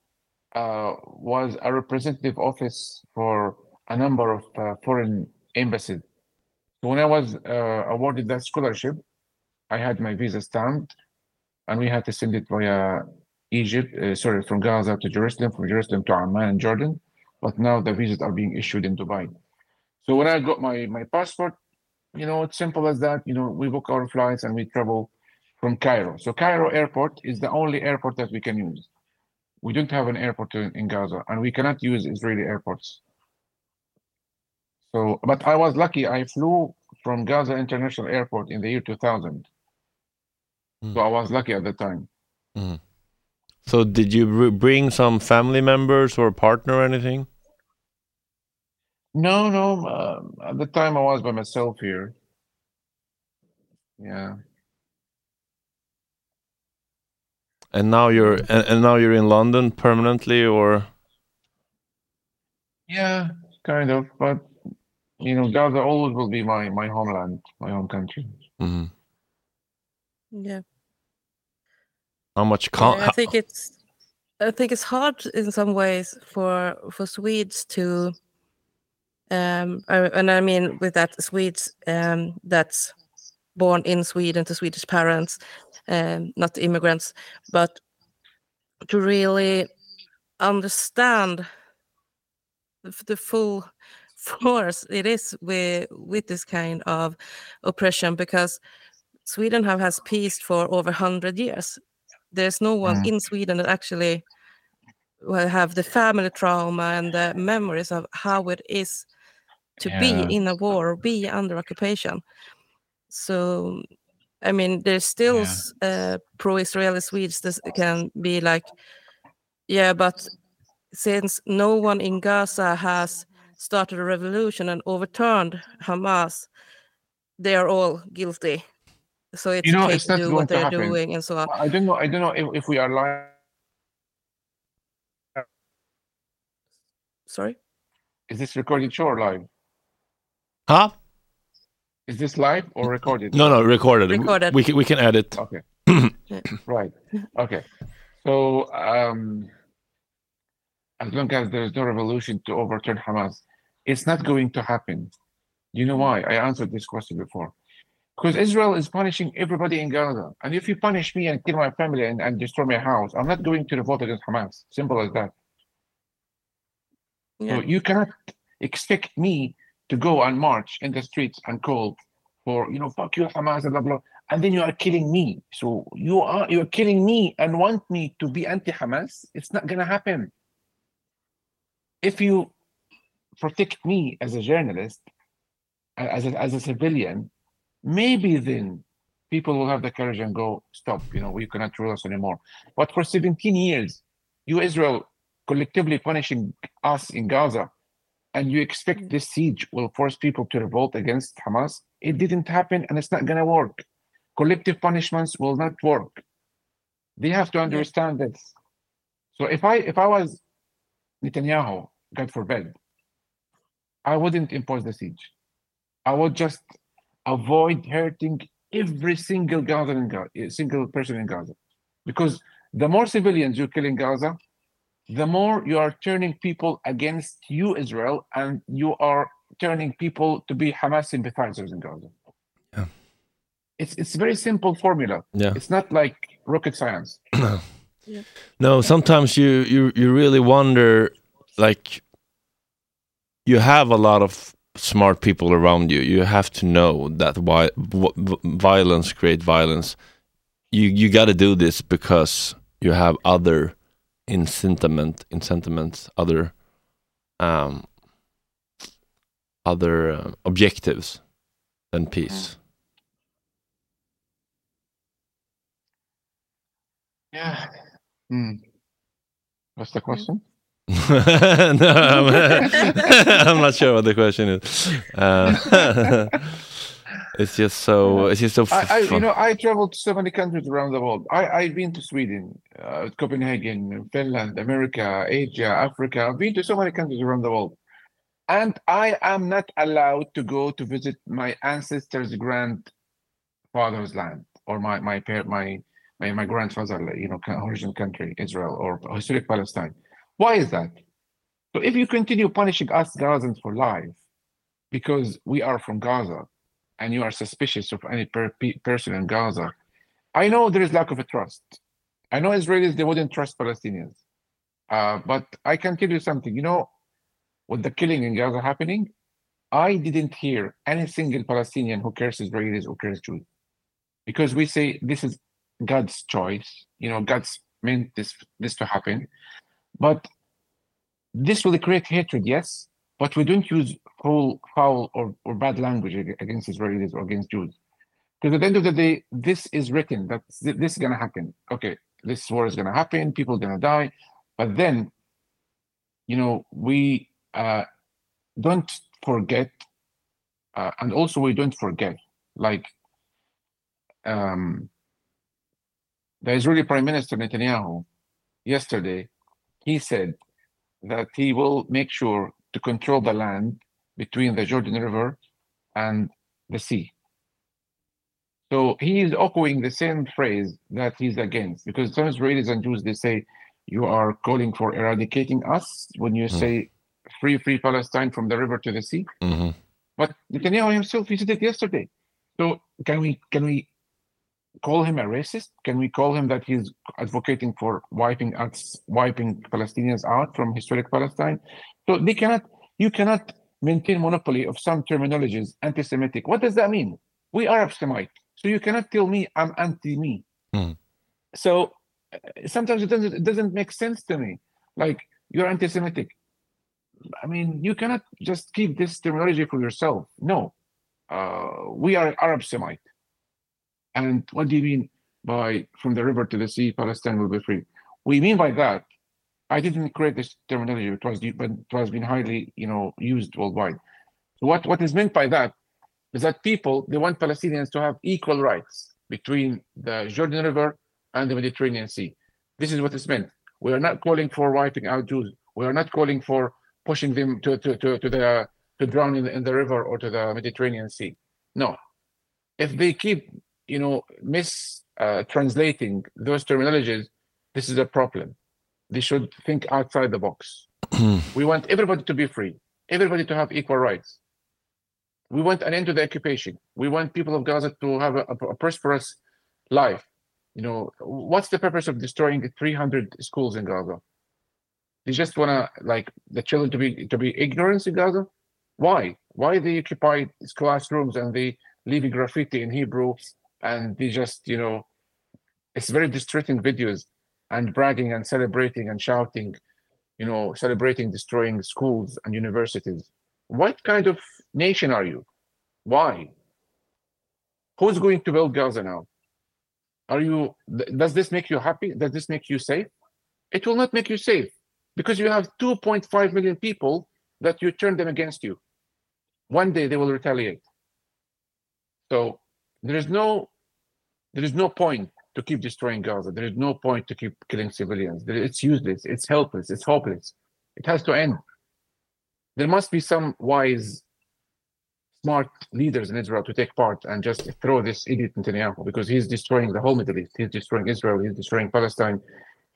uh, was a representative office for a number of uh, foreign embassies. So when I was uh, awarded that scholarship, I had my visa stamped, and we had to send it via Egypt, uh, sorry, from Gaza to Jerusalem, from Jerusalem to Amman and Jordan. But now the visas are being issued in Dubai. So when I got my my passport, you know, it's simple as that. You know, we book our flights and we travel from Cairo. So Cairo airport is the only airport that we can use. We don't have an airport in, in Gaza, and we cannot use Israeli airports. So, but I was lucky. I flew from Gaza International Airport in the year 2000. Mm. So I was lucky at the time. So did you bring some family members or partner or anything? No, no. Um, at the time, I was by myself here. Yeah. And now you're and, and now you're in London permanently or Yeah, kind of. But you know, Gaza always will be my my homeland, my home country. Mm-hmm. Yeah. how much con- Yeah, I think it's I think it's hard in some ways for for Swedes to um and I mean with that Swedes um that's born in Sweden to Swedish parents um not immigrants but to really understand the, full force it is with with this kind of oppression because Sweden have has peace for over 100 years there's no one Mm. in Sweden that actually will have the family trauma and the memories of how it is to Yeah. be in a war or be under occupation. So, I mean, there's still Yeah. uh, pro-Israeli Swedes that can be like, yeah, but since no one in Gaza has started a revolution and overturned Hamas, they are all guilty. So it's know, okay to do what they're happen. doing and so on. I don't know. I don't know if, if we are live. Sorry. Is this recorded show or live? Huh? Is this live or recorded? No, no, recorded. Recorded. We can we can edit. Okay. right. Okay. So um, as long as there is no revolution to overturn Hamas, it's not going to happen. You know why? I answered this question before. Because Israel is punishing everybody in Gaza. And if you punish me and kill my family and, and destroy my house, I'm not going to revolt against Hamas. Simple as that. Yeah. So you cannot expect me to go and march in the streets and call for, you know, fuck you, Hamas, and blah, blah. And then you are killing me. So you are you're killing me and want me to be anti-Hamas. It's not gonna happen. If you protect me as a journalist, as a, as a civilian, maybe then people will have the courage and go, stop, you know, we cannot rule us anymore. But for 17 years, you Israel collectively punishing us in Gaza, and you expect mm. this siege will force people to revolt against Hamas. It didn't happen, and it's not gonna work. Collective punishments will not work. They have to understand this. So if I if I was Netanyahu, God forbid, I wouldn't impose the siege. I would just avoid hurting every single Gaza in Gaza, single person in Gaza, because the more civilians you kill in Gaza, the more you are turning people against you, Israel, and you are turning people to be Hamas sympathizers in Gaza. Yeah. It's it's a very simple formula. Yeah. It's not like rocket science. No, sometimes you you you really wonder like you have a lot of smart people around you. You have to know that why violence create violence. You you got to do this because you have other in sentiment, in sentiments, other um, other uh, objectives than peace. Yeah. Hmm. What's the question? no, I'm, I'm not sure what the question is. Uh, it's just so. It's just so. I, I, you know, I traveled to so many countries around the world. I, I've been to Sweden, uh, Copenhagen, Finland, America, Asia, Africa. I've been to so many countries around the world, and I am not allowed to go to visit my ancestors' grandfather's land or my my my my, my grandfather, you know, origin country, Israel or historic Palestine. Why is that? So if you continue punishing us Gazans for life because we are from Gaza and you are suspicious of any per- person in Gaza, I know there is lack of a trust. I know Israelis they wouldn't trust Palestinians, uh, but I can tell you something. You know, with the killing in Gaza happening, I didn't hear any single Palestinian who cares Israelis or cares Jews, because we say this is God's choice. You know, God's meant this this to happen, but this will create hatred, yes, but we don't use foul, foul or, or bad language against Israelis or against Jews. Because at the end of the day, this is written that this is going to happen. Okay, this war is going to happen, people are going to die. But then, you know, we uh, don't forget, uh, and also we don't forget, like um, the Israeli Prime Minister Netanyahu yesterday, he said that he will make sure to control the land between the Jordan River and the sea. So he is echoing the same phrase that he's against, because some Israelis and Jews they say you are calling for eradicating us when you Mm. say free, free Palestine from the river to the sea. Mhm. But Netanyahu himself he said it yesterday. So can we can we call him a racist? Can we call him that he's advocating for wiping us, wiping Palestinians out from historic Palestine? So they cannot, you cannot maintain monopoly of some terminologies, anti-Semitic. What does that mean? We are Arab Semite, so you cannot tell me I'm anti-me. Hmm. So uh, sometimes it doesn't it doesn't make sense to me. Like you're anti-Semitic. I mean, you cannot just keep this terminology for yourself. No, uh, we are Arab Semite. And what do you mean by from the river to the sea, Palestine will be free? We mean by that. I didn't create this terminology. It was, but it was been highly, you know, used worldwide. What what is meant by that is that people they want Palestinians to have equal rights between the Jordan River and the Mediterranean Sea. This is what is meant. We are not calling for wiping out Jews. We are not calling for pushing them to to to, to the to drown in the, in the river or to the Mediterranean Sea. No. If they keep you know, mis uh, translating those terminologies, this is a problem. They should think outside the box. Hmm. we want everybody to be free, everybody to have equal rights. We want an end to the occupation. We want people of Gaza to have a, a prosperous life. You know, what's the purpose of destroying 300 schools in Gaza? They just want to like the children to be to be ignorant in Gaza. Why? Why they occupy classrooms and they leave graffiti in Hebrew and they just you know it's very distressing videos and bragging and celebrating and shouting you know celebrating destroying schools and universities. What kind of nation are you? Why? Who's going to build gaza now? Are you does this make you happy? Does this make you safe? It will not make you safe because you have 2.5 million people that you turn them against you. One day they will retaliate. So there is no there is no point to keep destroying Gaza. There is no point to keep killing civilians. It's useless. It's helpless. It's hopeless. It has to end. There must be some wise, smart leaders in Israel to take part and just throw this idiot Netanyahu because he's destroying the whole Middle East. He's destroying Israel. He's destroying Palestine.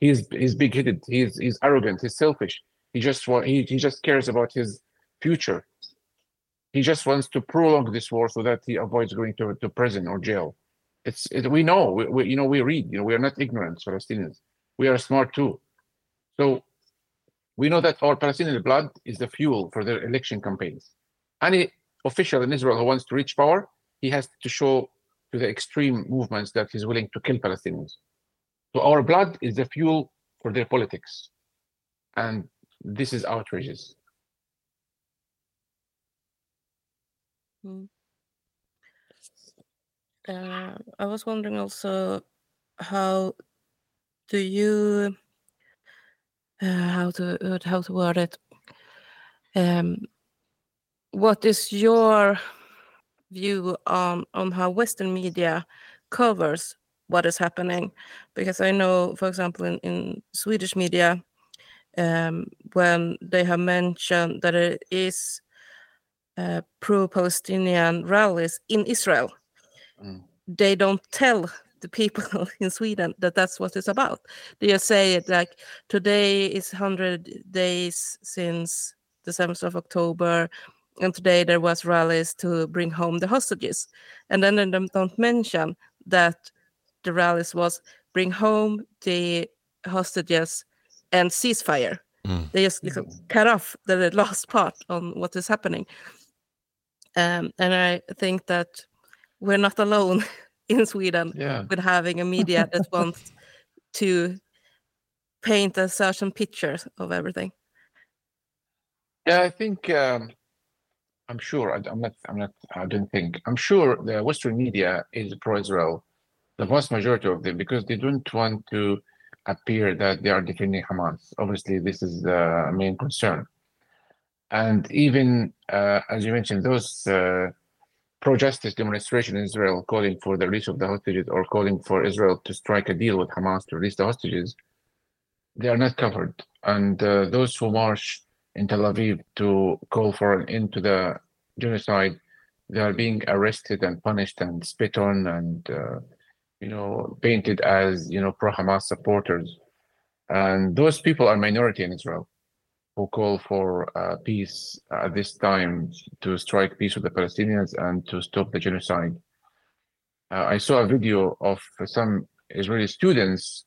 He's he's big-headed. He's he's arrogant. He's selfish. He just wa- he, he just cares about his future. He just wants to prolong this war so that he avoids going to, to prison or jail. It's it, we know we, we you know we read you know we are not ignorant Palestinians. We are smart too. So we know that our Palestinian blood is the fuel for their election campaigns. Any official in Israel who wants to reach power, he has to show to the extreme movements that he's willing to kill Palestinians. So our blood is the fuel for their politics. And this is outrageous. Mm. Uh, I was wondering also how do you uh, how to uh, how to word it? Um, what is your view on on how western media covers what is happening? Because i know for example in, in swedish media um, when they have mentioned that it is uh, pro-palestinian rallies in israel Mm. they don't tell the people in Sweden that that's what it's about. They just say it like today is 100 days since the 7th of October, and today there was rallies to bring home the hostages. And then they don't- mention that the rallies was bring home the hostages and ceasefire. Mm. They just liksom cut off the, the last part on what is happening. Um, and I think that we're not alone in Sweden Yeah. with having a media that wants to paint a certain picture of everything. Yeah, I think um, I'm sure. I, am not. I'm not. I don't think. I'm sure the Western media is pro-Israel, the vast majority of them, because they don't want to appear that they are defending Hamas. Obviously, this is the main concern. And even uh, as you mentioned, those uh, pro-justice demonstration in Israel calling for the release of the hostages or calling for Israel to strike a deal with Hamas to release the hostages, they are not covered. And uh, those who march in Tel Aviv to call for an end to the genocide, they are being arrested and punished and spit on and uh, you know painted as you know pro-Hamas supporters. And those people are minority in Israel who call for uh, peace at this time to strike peace with the Palestinians and to stop the genocide. Uh, I saw a video of some Israeli students.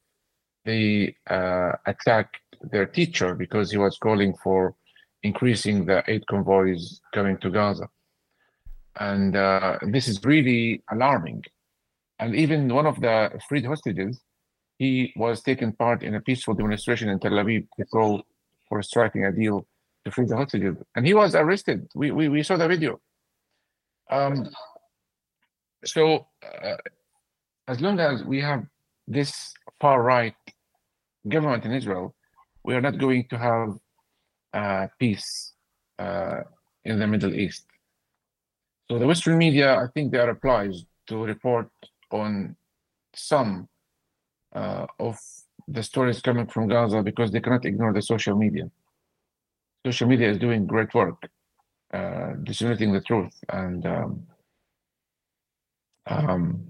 They uh, attacked their teacher because he was calling for increasing the aid convoys coming to Gaza. And uh, this is really alarming. And even one of the freed hostages, he was taking part in a peaceful demonstration in Tel Aviv to call for striking a deal to free the hostages. And he was arrested. We, we, we saw the video. Um, so uh, as long as we have this far right government in Israel, we are not going to have uh, peace uh, in the Middle East. So the Western media, I think they are obliged to report on some uh, of the stories coming from Gaza because they cannot ignore the social media. Social media is doing great work, uh, disseminating the truth, and um, um,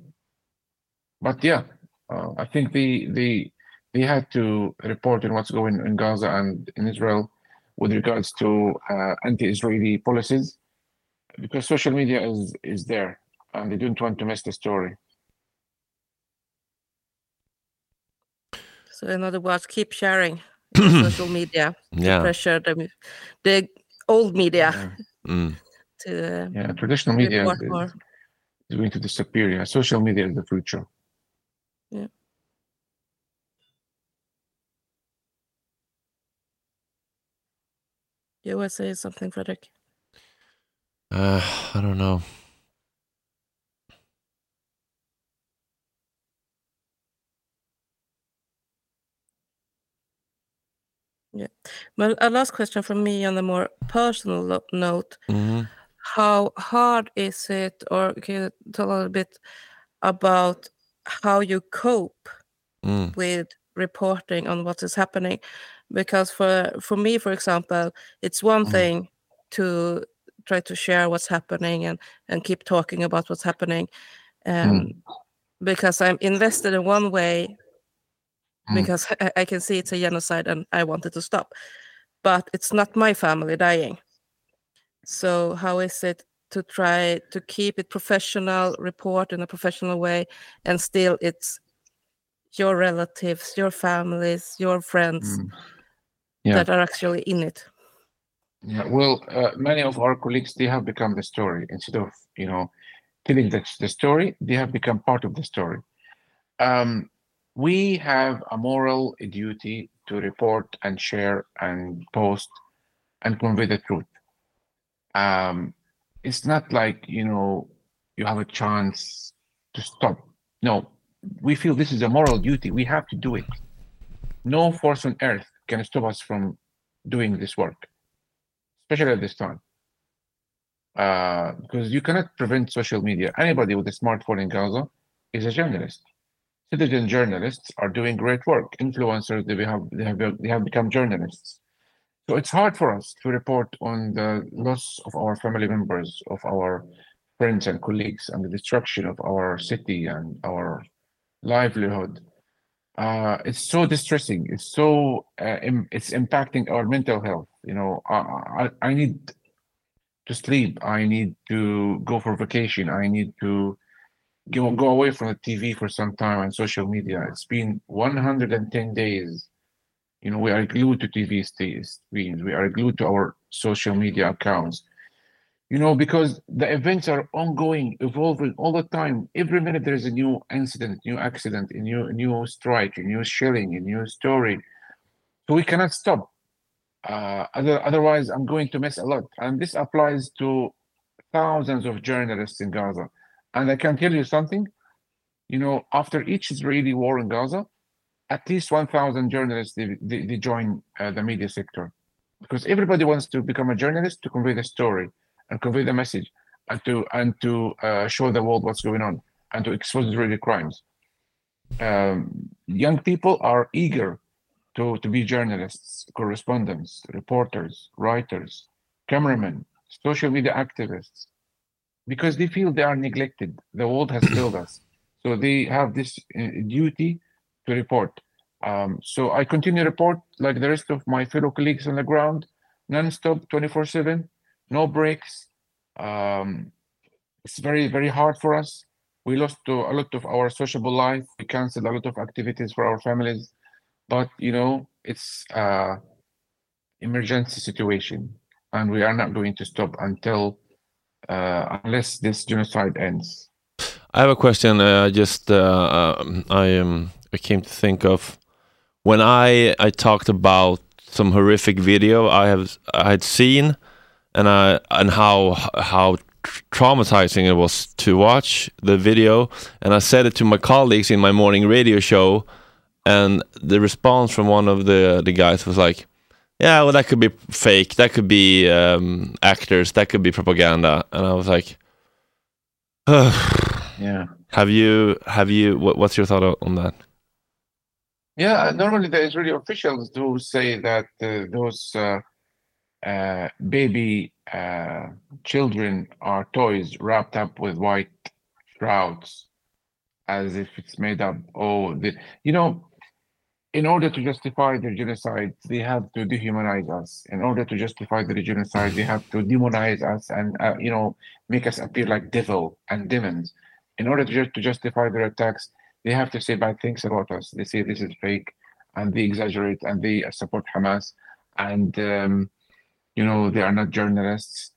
but yeah, uh, I think they they they had to report on what's going in Gaza and in Israel with regards to uh, anti-Israeli policies because social media is is there and they don't want to miss the story. So in other words, keep sharing social media, Yeah. pressure the, the old media Yeah, Mm. to uh, yeah traditional media is, is, is going to disappear. Yeah, social media is the future. Yeah. You were saying something, Fredrik. Uh, I don't know. Well, a last question from me on a more personal lo- note. Mhm. How hard is it, or can you tell a little bit about how you cope Mm. with reporting on what is happening? Because for for me, for example, it's one Mm. thing to try to share what's happening and and keep talking about what's happening, um, because I'm invested in one way Mm. Because I, I can see it's a genocide and I want it to stop. But it's not my family dying. So how is it to try to keep it professional, report in a professional way, and still it's your relatives, your families, your friends Mm. Yeah. that are actually in it. Yeah, well, uh, many of our colleagues they have become the story instead of you know telling the, the story. They have become part of the story. Um, we have a moral duty to report and share and post and convey the truth. Um, it's not like you know you have a chance to stop. No, we feel this is a moral duty. We have to do it. No force on earth can stop us from doing this work, especially at this time. Uh, because you cannot prevent social media. Anybody with a smartphone in Gaza is a journalist. Citizen journalists are doing great work. Influencers, they have, they have, they have become journalists. So it's hard for us to report on the loss of our family members, of our friends and colleagues, and the destruction of our city and our livelihood. Uh, it's so distressing. It's so uh, Im- it's impacting our mental health. You know, I, I I need to sleep. I need to go for vacation. I need to go go away from the TV for some time and social media. It's been 110 days. You know, we are glued to TV screens. We are glued to our social media accounts you know, because the events are ongoing, evolving all the time. Every minute there is a new incident, new accident, a new new strike, a new shelling, a new story. So we cannot stop. Uh, other, otherwise, I'm going to miss a lot. And this applies to thousands of journalists in Gaza. And I can tell you something. You know, after each Israeli war in Gaza, at least 1,000 journalists they, they, they join uh, the media sector because everybody wants to become a journalist to convey the story and convey the message and to and to uh, show the world what's going on and to expose Israeli crimes. Um, young people are eager to, to be journalists, correspondents, reporters, writers, cameramen, social media activists, because they feel they are neglected. The world has failed us. So they have this uh, duty to report. Um, so I continue to report like the rest of my fellow colleagues on the ground, non-stop, 24-7 no breaks. Um, it's very, very hard for us. We lost a lot of our sociable life. We canceled a lot of activities for our families. But, you know, it's uh emergency situation. And we are not going to stop until, uh, unless this genocide ends. I have a question. Uh, just uh, um, I um, I came to think of when I I talked about some horrific video I have I had seen and I and how how traumatizing it was to watch the video and I said it to my colleagues in my morning radio show and the response from one of the the guys was like yeah well that could be fake. That could be um, actors. That could be propaganda. And I was like yeah. Have you have you what, what's your thought on that? Yeah normally the Israeli officials do say that uh, those uh, uh, baby uh, children are toys wrapped up with white shrouds as if it's made up. Oh, the, you know, in order to justify the genocide, they have to dehumanize us. In order to justify the genocide, they have to demonize us and, uh, you know, make us appear like devil and demons. In order to, just to justify their attacks, they have to say bad things about us. They say this is fake, and they exaggerate, and they support Hamas, and um, you know they are not journalists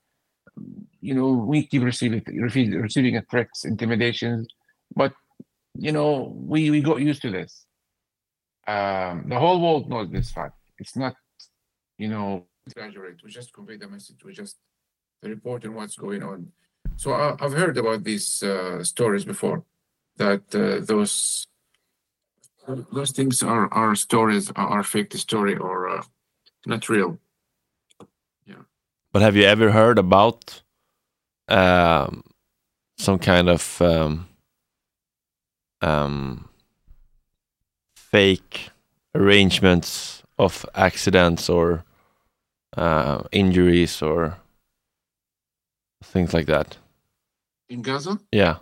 you know we keep receiving receiving threats intimidations but you know we we got used to this um the whole world knows this fact. It's not you know exaggerate. We just convey the message. We just report on what's going on. So I, have heard about these uh, stories before that uh, those those things are are stories are fake story or uh, not real. Yeah. but have you ever heard about um, some kind of um, um, fake arrangements of accidents or uh, injuries or things like that? In Gaza? Yeah.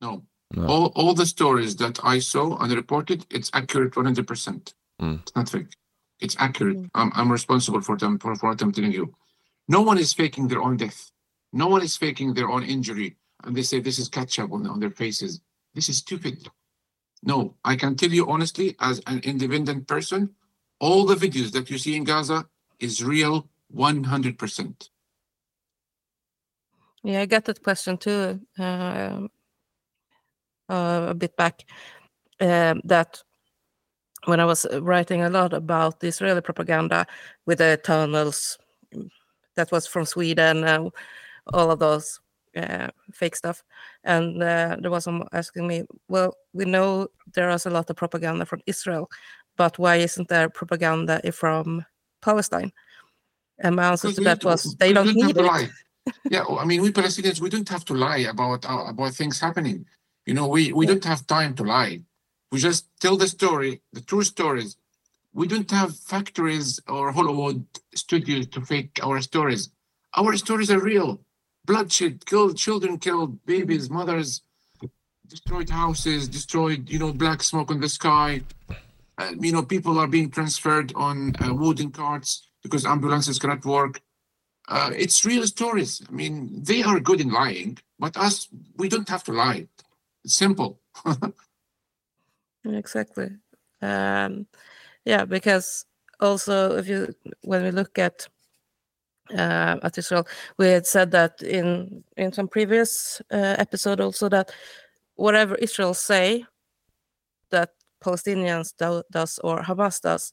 No. no. All, all the stories that I saw and reported, it's accurate 100%. Mm. It's not fake. It's accurate. Mm. I'm, I'm responsible for them for, for what I'm telling you. No one is faking their own death. No one is faking their own injury. And they say this is ketchup on, on their faces. This is stupid. No, I can tell you honestly, as an independent person, all the videos that you see in Gaza is real 100%. Yeah, I got that question too uh, uh, a bit back. Uh, that when I was writing a lot about the Israeli propaganda with the tunnels that was from Sweden all of those uh, fake stuff. And uh, there was someone asking me, well, we know there is a lot of propaganda from Israel, but why isn't there propaganda from Palestine? And my answer to that was they don't need it. yeah, I mean, we Palestinians, we don't have to lie about uh, about things happening. You know, we we yeah. don't have time to lie. We just tell the story, the true stories. We don't have factories or Hollywood studios to fake our stories. Our stories are real. Bloodshed, killed children, killed babies, mothers, destroyed houses, destroyed, you know, black smoke in the sky. Uh, you know, people are being transferred on uh, wooden carts because ambulances cannot work. Uh, it's real stories. I mean, they are good in lying, but us, we don't have to lie. It's simple. exactly. Um, yeah, because also if you when we look at uh, at Israel, we had said that in in some previous uh, episode also that whatever Israel say that Palestinians do, does or Hamas does,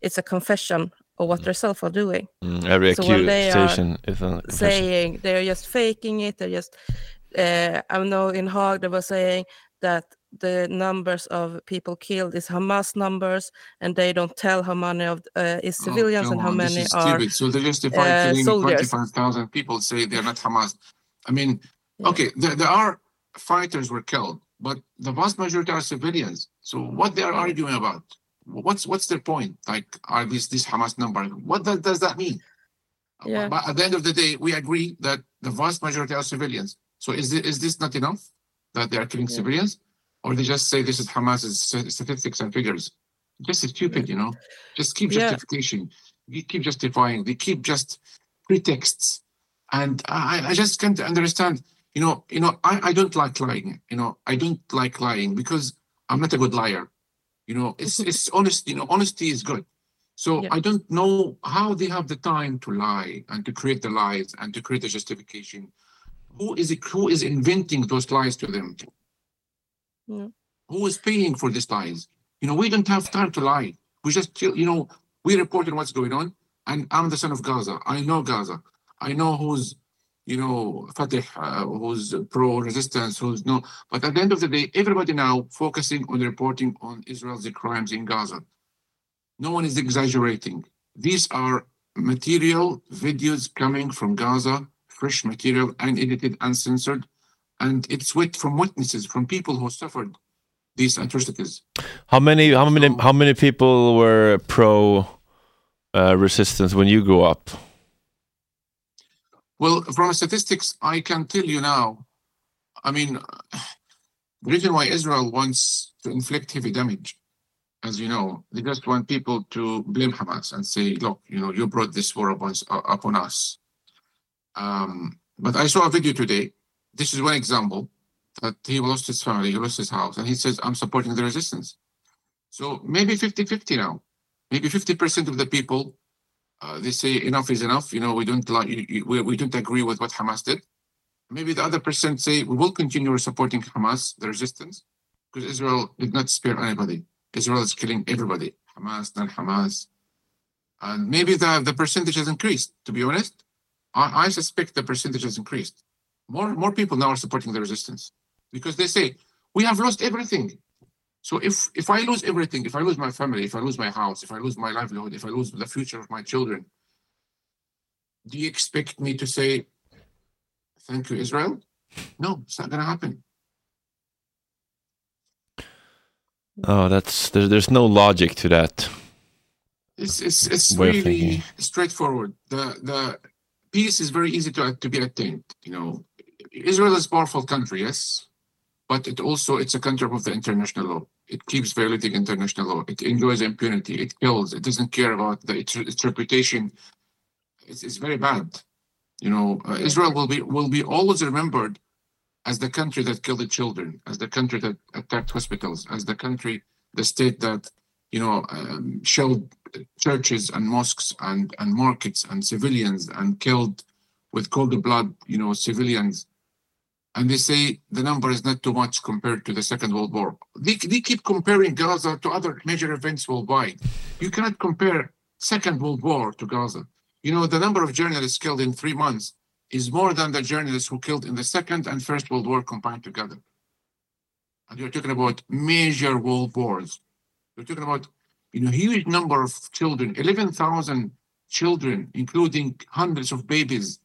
it's a confession of what they self are doing. Mm, every so accusation is a saying they're just faking it. They're just. Uh, I know in Hague they were saying that the numbers of people killed is Hamas numbers, and they don't tell how many of uh, is oh, civilians oh, and how many are So they justify uh, killing twenty-five thousand people. Say they're not Hamas. I mean, yeah. okay, there, there are fighters were killed, but the vast majority are civilians. So what they are arguing about? What's what's their point? Like, are these this Hamas number? What does, does that mean? Yeah. But at the end of the day, we agree that the vast majority are civilians. So is this, is this not enough that they are killing yeah. civilians, or they just say this is Hamas's statistics and figures? Just stupid, you know. Just keep justification. Yeah. You keep justifying. They keep just pretexts, and I, I just can't understand. You know, you know, I, I don't like lying. You know, I don't like lying because I'm not a good liar. You know, it's it's honest. You know, honesty is good. So yeah. I don't know how they have the time to lie and to create the lies and to create the justification. Who is it? Who is inventing those lies to them? Who is paying for these lies? You know, we don't have time to lie. We just, you know, we reported what's going on, and I'm the son of Gaza. I know Gaza. I know who's you know, Fatah, uh, who's pro-resistance, who's no. But at the end of the day, everybody now focusing on reporting on Israel's crimes in Gaza. No one is exaggerating. These are material videos coming from Gaza, fresh material, unedited, uncensored, and it's with from witnesses, from people who suffered these atrocities. How many? How many? So, how many people were pro uh, resistance when you grew up? Well, from statistics, I can tell you now. I mean, the reason why Israel wants to inflict heavy damage, as you know, they just want people to blame Hamas and say, "Look, you know, you brought this war upon, upon us." Um, but I saw a video today. This is one example that he lost his family, he lost his house, and he says, "I'm supporting the resistance." So maybe 50-50 now. Maybe 50% of the people uh, they say enough is enough. You know, we don't like we, we don't agree with what Hamas did. Maybe the other percent say we will continue supporting Hamas, the resistance, because Israel did not spare anybody. Israel is killing everybody, Hamas, non-Hamas, and maybe the the percentage has increased. To be honest, I, I suspect the percentage has increased. More more people now are supporting the resistance because they say we have lost everything. So if if I lose everything, if I lose my family, if I lose my house, if I lose my livelihood, if I lose the future of my children, do you expect me to say thank you, Israel? No, it's not gonna happen. Oh, that's there's there's no logic to that. It's it's it's really straightforward. The the peace is very easy to to be attained. You know, Israel is a powerful country, yes, but it also it's a country of the international law. It keeps violating international law. It enjoys impunity. It kills. It doesn't care about the, its, its reputation. It's, it's very bad. You know, uh, Israel will be will be always remembered as the country that killed the children, as the country that attacked hospitals, as the country, the state that you know um, shelled churches and mosques and and markets and civilians and killed with cold blood, you know, civilians and they say the number is not too much compared to the Second World War. They, they keep comparing Gaza to other major events worldwide. You cannot compare Second World War to Gaza. You know, the number of journalists killed in three months is more than the journalists who killed in the Second and First World War combined together. And you're talking about major world wars. You're talking about, you know, huge number of children, 11,000 children, including hundreds of babies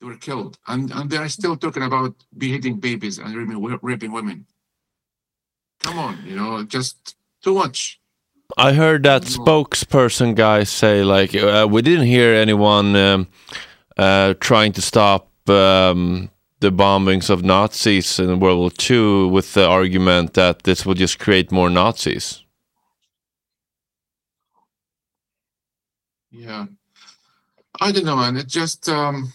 they were killed. And, and they are still talking about beheading babies and raping, raping women. Come on, you know, just too much. I heard that spokesperson guy say, like, uh, we didn't hear anyone um, uh, trying to stop um, the bombings of Nazis in World War II with the argument that this would just create more Nazis. Yeah. I don't know, man. It just, um,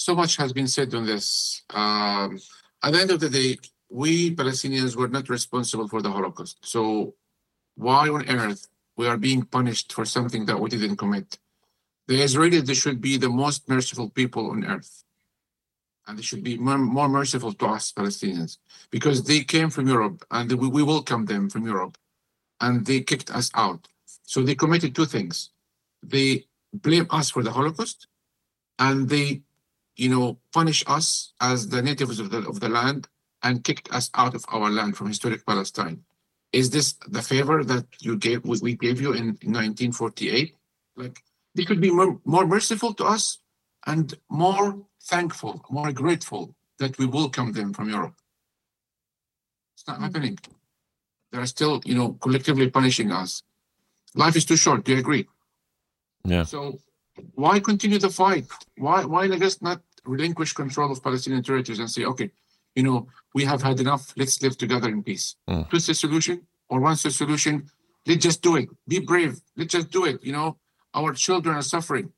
so much has been said on this. Um, at the end of the day, we Palestinians were not responsible for the Holocaust. So why on earth we are being punished for something that we didn't commit? The Israelis, they should be the most merciful people on earth. And they should be more, more merciful to us Palestinians because they came from Europe and we, we welcomed them from Europe and they kicked us out. So they committed two things. They blame us for the Holocaust and they you know, punish us as the natives of the, of the land and kicked us out of our land from historic Palestine. Is this the favor that you gave we gave you in 1948? Like they could be more, more merciful to us and more thankful, more grateful that we welcome them from Europe. It's not happening. They are still, you know, collectively punishing us. Life is too short. Do you agree? Yeah. So why continue the fight? Why why I guess not relinquish control of Palestinian territories and say, okay, you know, we have had enough. Let's live together in peace. Mm. two-state solution or one-state solution, let's just do it. Be brave. Let's just do it. You know, our children are suffering.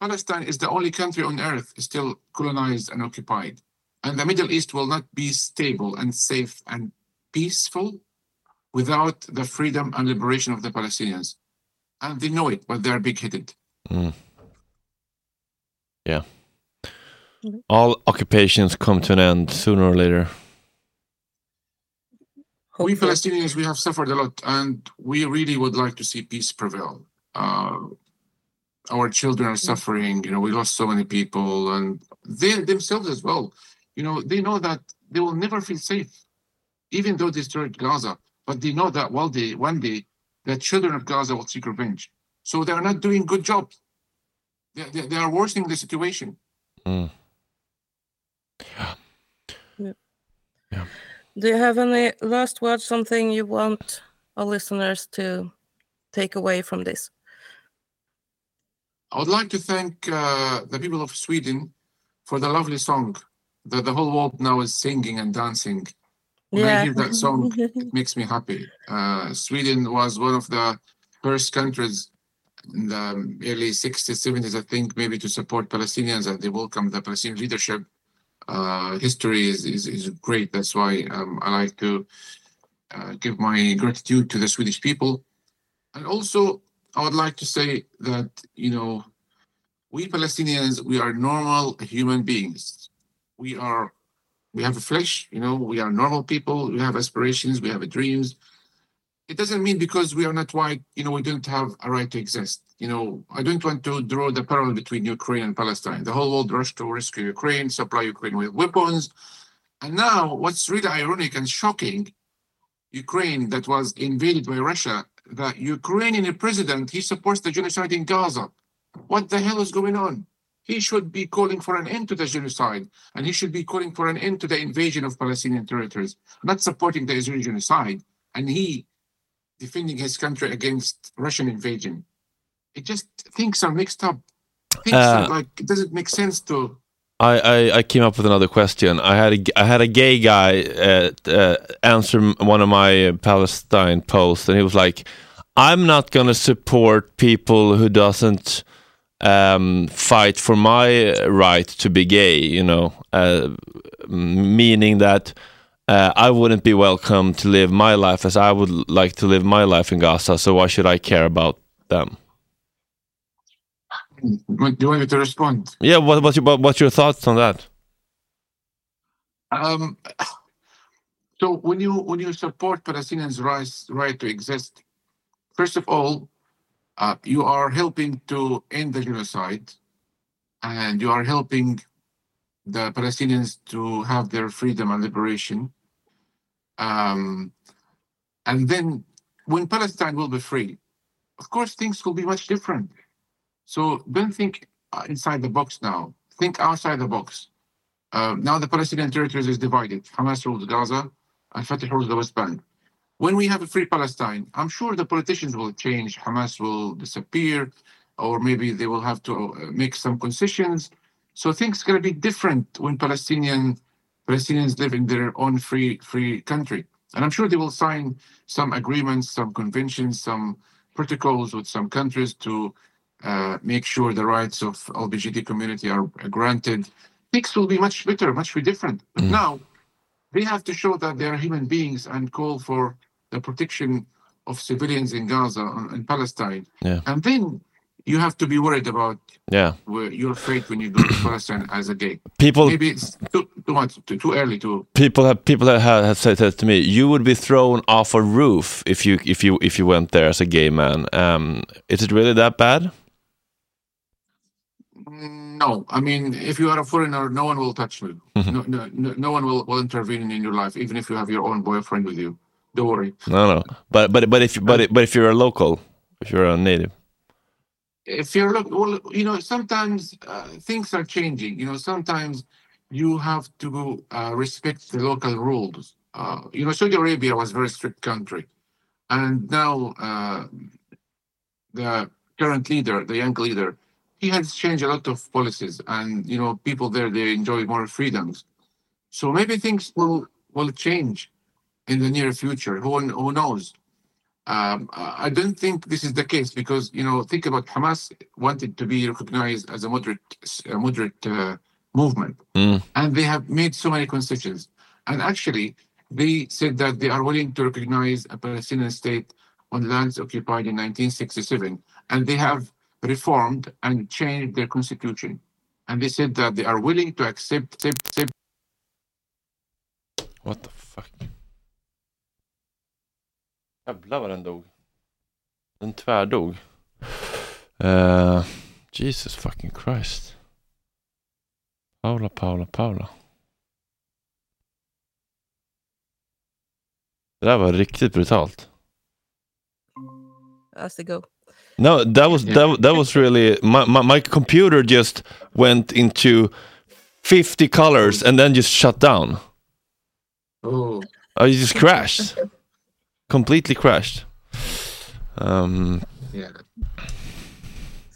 Palestine is the only country on earth still colonized and occupied. And the Middle East will not be stable and safe and peaceful without the freedom and liberation of the Palestinians. And they know it, but they're big headed. Mm. Yeah. All occupations come to an end sooner or later. We Palestinians, we have suffered a lot, and we really would like to see peace prevail. Uh, our children are suffering. You know, we lost so many people, and they themselves as well. You know, they know that they will never feel safe, even though they destroyed Gaza. But they know that one day, one day, the children of Gaza will seek revenge. So they are not doing good jobs. They, they, they are worsening the situation. Mm. Yeah. Yeah. Do you have any last words, something you want our listeners to take away from this? I would like to thank uh, the people of Sweden for the lovely song that the whole world now is singing and dancing. When I hear that song, it makes me happy. Uh, Sweden was one of the first countries in the early 60s, 70s, I think, maybe to support Palestinians and they welcomed the Palestinian leadership. Uh, history is, is, is great. That's why um, I like to uh, give my gratitude to the Swedish people. And also, I would like to say that, you know, we Palestinians, we are normal human beings. We are, we have a flesh, you know, we are normal people, we have aspirations, we have dreams. It doesn't mean because we are not white, you know, we don't have a right to exist. You know, I don't want to draw the parallel between Ukraine and Palestine. The whole world rushed to rescue Ukraine, supply Ukraine with weapons. And now, what's really ironic and shocking, Ukraine that was invaded by Russia, the Ukrainian president, he supports the genocide in Gaza. What the hell is going on? He should be calling for an end to the genocide, and he should be calling for an end to the invasion of Palestinian territories, not supporting the Israeli genocide, and he defending his country against Russian invasion. It just things are mixed up. Things Uh, are like it doesn't make sense to. I, I, I came up with another question. I had a, I had a gay guy uh, uh, answer one of my uh, Palestine posts, and he was like, "I'm not gonna support people who doesn't um, fight for my uh, right to be gay." You know, uh, meaning that uh, I wouldn't be welcome to live my life as I would like to live my life in Gaza. So why should I care about them? Do you want me to respond? Yeah, what, what's, your, what, what's your thoughts on that? Um, so when you when you support Palestinians' rights right to exist, first of all, uh, you are helping to end the genocide, and you are helping the Palestinians to have their freedom and liberation. Um, and then when Palestine will be free, of course, things will be much different. So don't think uh, inside the box now. Think outside the box. Uh, now the Palestinian territories is divided. Hamas rules Gaza, and Fatah rules the West Bank. When we have a free Palestine, I'm sure the politicians will change. Hamas will disappear, or maybe they will have to uh, make some concessions. So things going to be different when Palestinian Palestinians live in their own free free country. And I'm sure they will sign some agreements, some conventions, some protocols with some countries to uh, make sure the rights of LBGT community are granted. Things will be much better, much different. But Mm. now they have to show that they are human beings and call for the protection of civilians in Gaza and Palestine. Yeah. And then you have to be worried about Yeah, your fate when you go to Palestine as a gay. people Maybe it's too, too much, too, too early to. people have people have, have said that to me. You would be thrown off a roof if you if you if you went there as a gay man. Um, is it really that bad? No, I mean, if you are a foreigner, no one will touch you. Mhm. No, no, no, no one will, will intervene in your life, even if you have your own boyfriend with you. Don't worry. No, no. But but but if you but but if you're a local, if you're a native, If you're look, well, you know, sometimes uh, things are changing. You know, sometimes you have to uh, respect the local rules. Uh, you know, Saudi Arabia was a very strict country, and now uh, the current leader, the young leader, he has changed a lot of policies, and you know, people there they enjoy more freedoms. So maybe things will will change in the near future. Who who knows? Um, I don't think this is the case because you know think about Hamas wanted to be recognized as a moderate a moderate uh, movement, Mm. and they have made so many concessions. And actually, they said that they are willing to recognize a Palestinian state on lands occupied in 1967, and they have reformed and changed their constitution. And they said that they are willing to accept, accept, accept what the fuck? Jävlar vad den dog. Den tvärdog. Uh, Jesus fucking Christ. Paula, Paula, Paula. Det där var riktigt brutalt. As they go. No, that was that, that was really my, my my computer just went into 50 colors and then just shut down. oh, I just crashed. Completely crashed. Um yeah.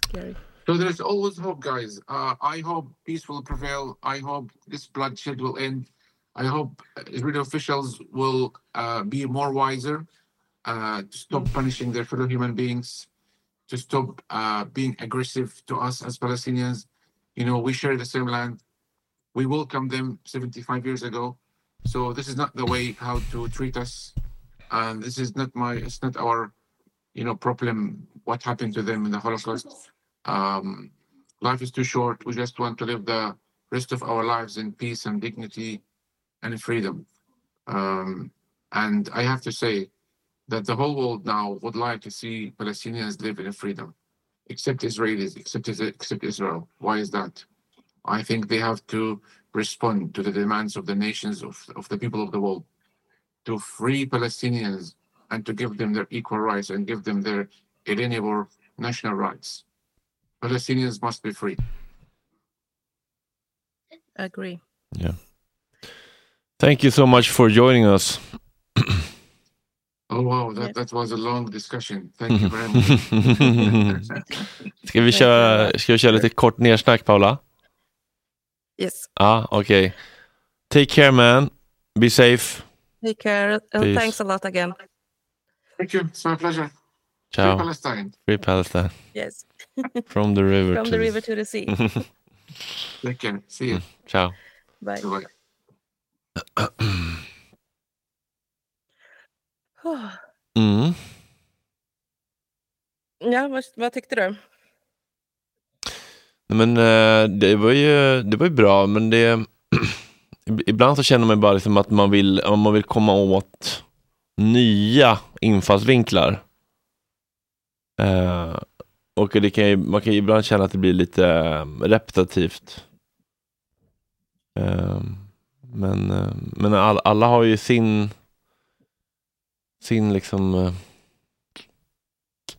Scary. So there's always hope, guys. Uh, I hope peace will prevail. I hope this bloodshed will end. I hope Israeli officials will uh, be more wiser uh, to stop punishing their fellow human beings, to stop uh, being aggressive to us as Palestinians. You know, we share the same land. We welcomed them 75 years ago. So this is not the way how to treat us. And this is not my, it's not our, you know, problem, what happened to them in the Holocaust. Um, life is too short. We just want to live the rest of our lives in peace and dignity and freedom. Um, and I have to say that the whole world now would like to see Palestinians live in freedom, except Israelis, except, except Israel. Why is that? I think they have to respond to the demands of the nations of, of the people of the world to free Palestinians and to give them their equal rights and give them their inalienable national rights. Palestinians must be free. Agree. Yeah. Thank you so much for joining us. Oh wow, that, that was a long discussion. Thank you very much. Ska vi köra, ska vi köra lite kort nersnack Paula? Yes. Ah, okej. Take care man. Be safe. Take care and Peace. thanks a lot again. Thank you. It's my pleasure. Free Ciao. Palestine. Free Palestine. Yes. From the river From to the river to the sea. Take care. See you. Ciao. Bye. Bye. Mm. Ja, vad, vad tyckte du? Men eh, det var ju, det var ju bra, men det ibland så känner man bara liksom att man vill, man vill komma åt nya infallsvinklar. Eh, och det kan ju, man kan ju ibland känna att det blir lite eh, repetitivt. Eh, men eh, men all, alla har ju sin sin liksom eh,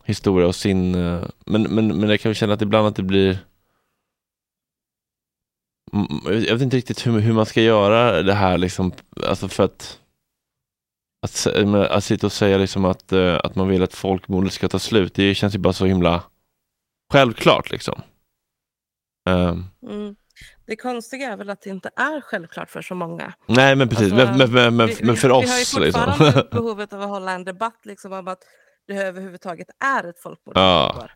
historia och sin eh, men, men, men jag kan ju känna att ibland att det blir jag vet inte riktigt hur, hur man ska göra det här liksom, alltså för att att, att sitta och säga liksom att, att man vill att folkmordet ska ta slut, det känns ju bara så himla självklart liksom. Um. Mm. Det konstiga är väl att det inte är självklart för så många. Nej, men precis. Alltså, men, men, men, vi, men, för vi, oss. Vi har ju liksom. fortfarande liksom. behovet av att hålla en debatt liksom, om att det överhuvudtaget är ett folkmord. Ja.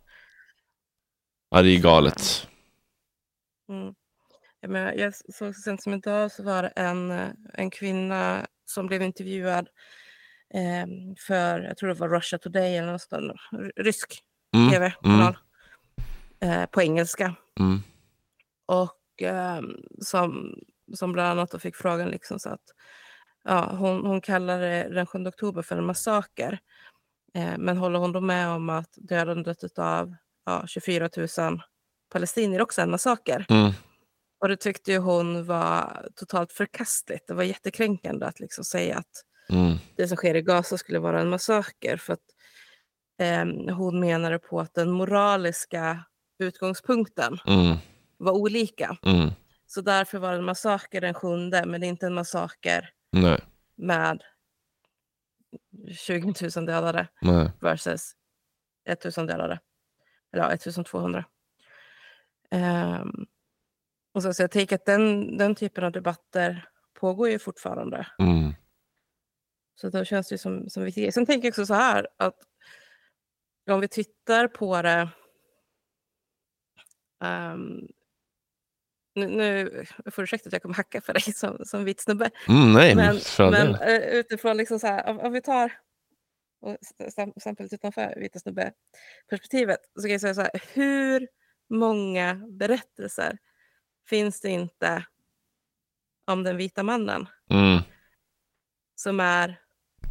ja, det är galet. Mm. Jag, menar, jag såg så sent som idag så var det en, en kvinna som blev intervjuad eh, för, jag tror det var Russia Today eller något sånt, rysk mm. tv-kanal mm. eh, på engelska. Mm. Och eh, som, som bland annat fick frågan liksom så att ja, hon, hon kallade den 7 oktober för en massaker. Eh, men håller hon då med om att dödandet av ja, 24 000 palestinier också är en massaker? Och det tyckte ju hon var totalt förkastligt. Det var jättekränkande att liksom säga att mm. det som sker i Gaza skulle vara en massaker. För att eh, hon menade på att den moraliska utgångspunkten mm. var olika. Mm. Så därför var det en massaker den sjunde, men inte en massaker Nej. med 20 000 dödade Nej. versus 1 000 dödade. Eller ja, 1200. Um, och så, så jag tänker att den, den typen av debatter pågår ju fortfarande. Mm. Så då känns det som, som viktigt. Sen tänker jag också så här att om vi tittar på det um, nu, nu får ursäkta att jag kommer hacka för dig som, som vit snubbe. Mm, nej, men, men uh, utifrån liksom så här, om, om vi tar exemplet utanför vita snubbe-perspektivet så kan jag säga så här, hur många berättelser finns det inte om den vita mannen mm. som är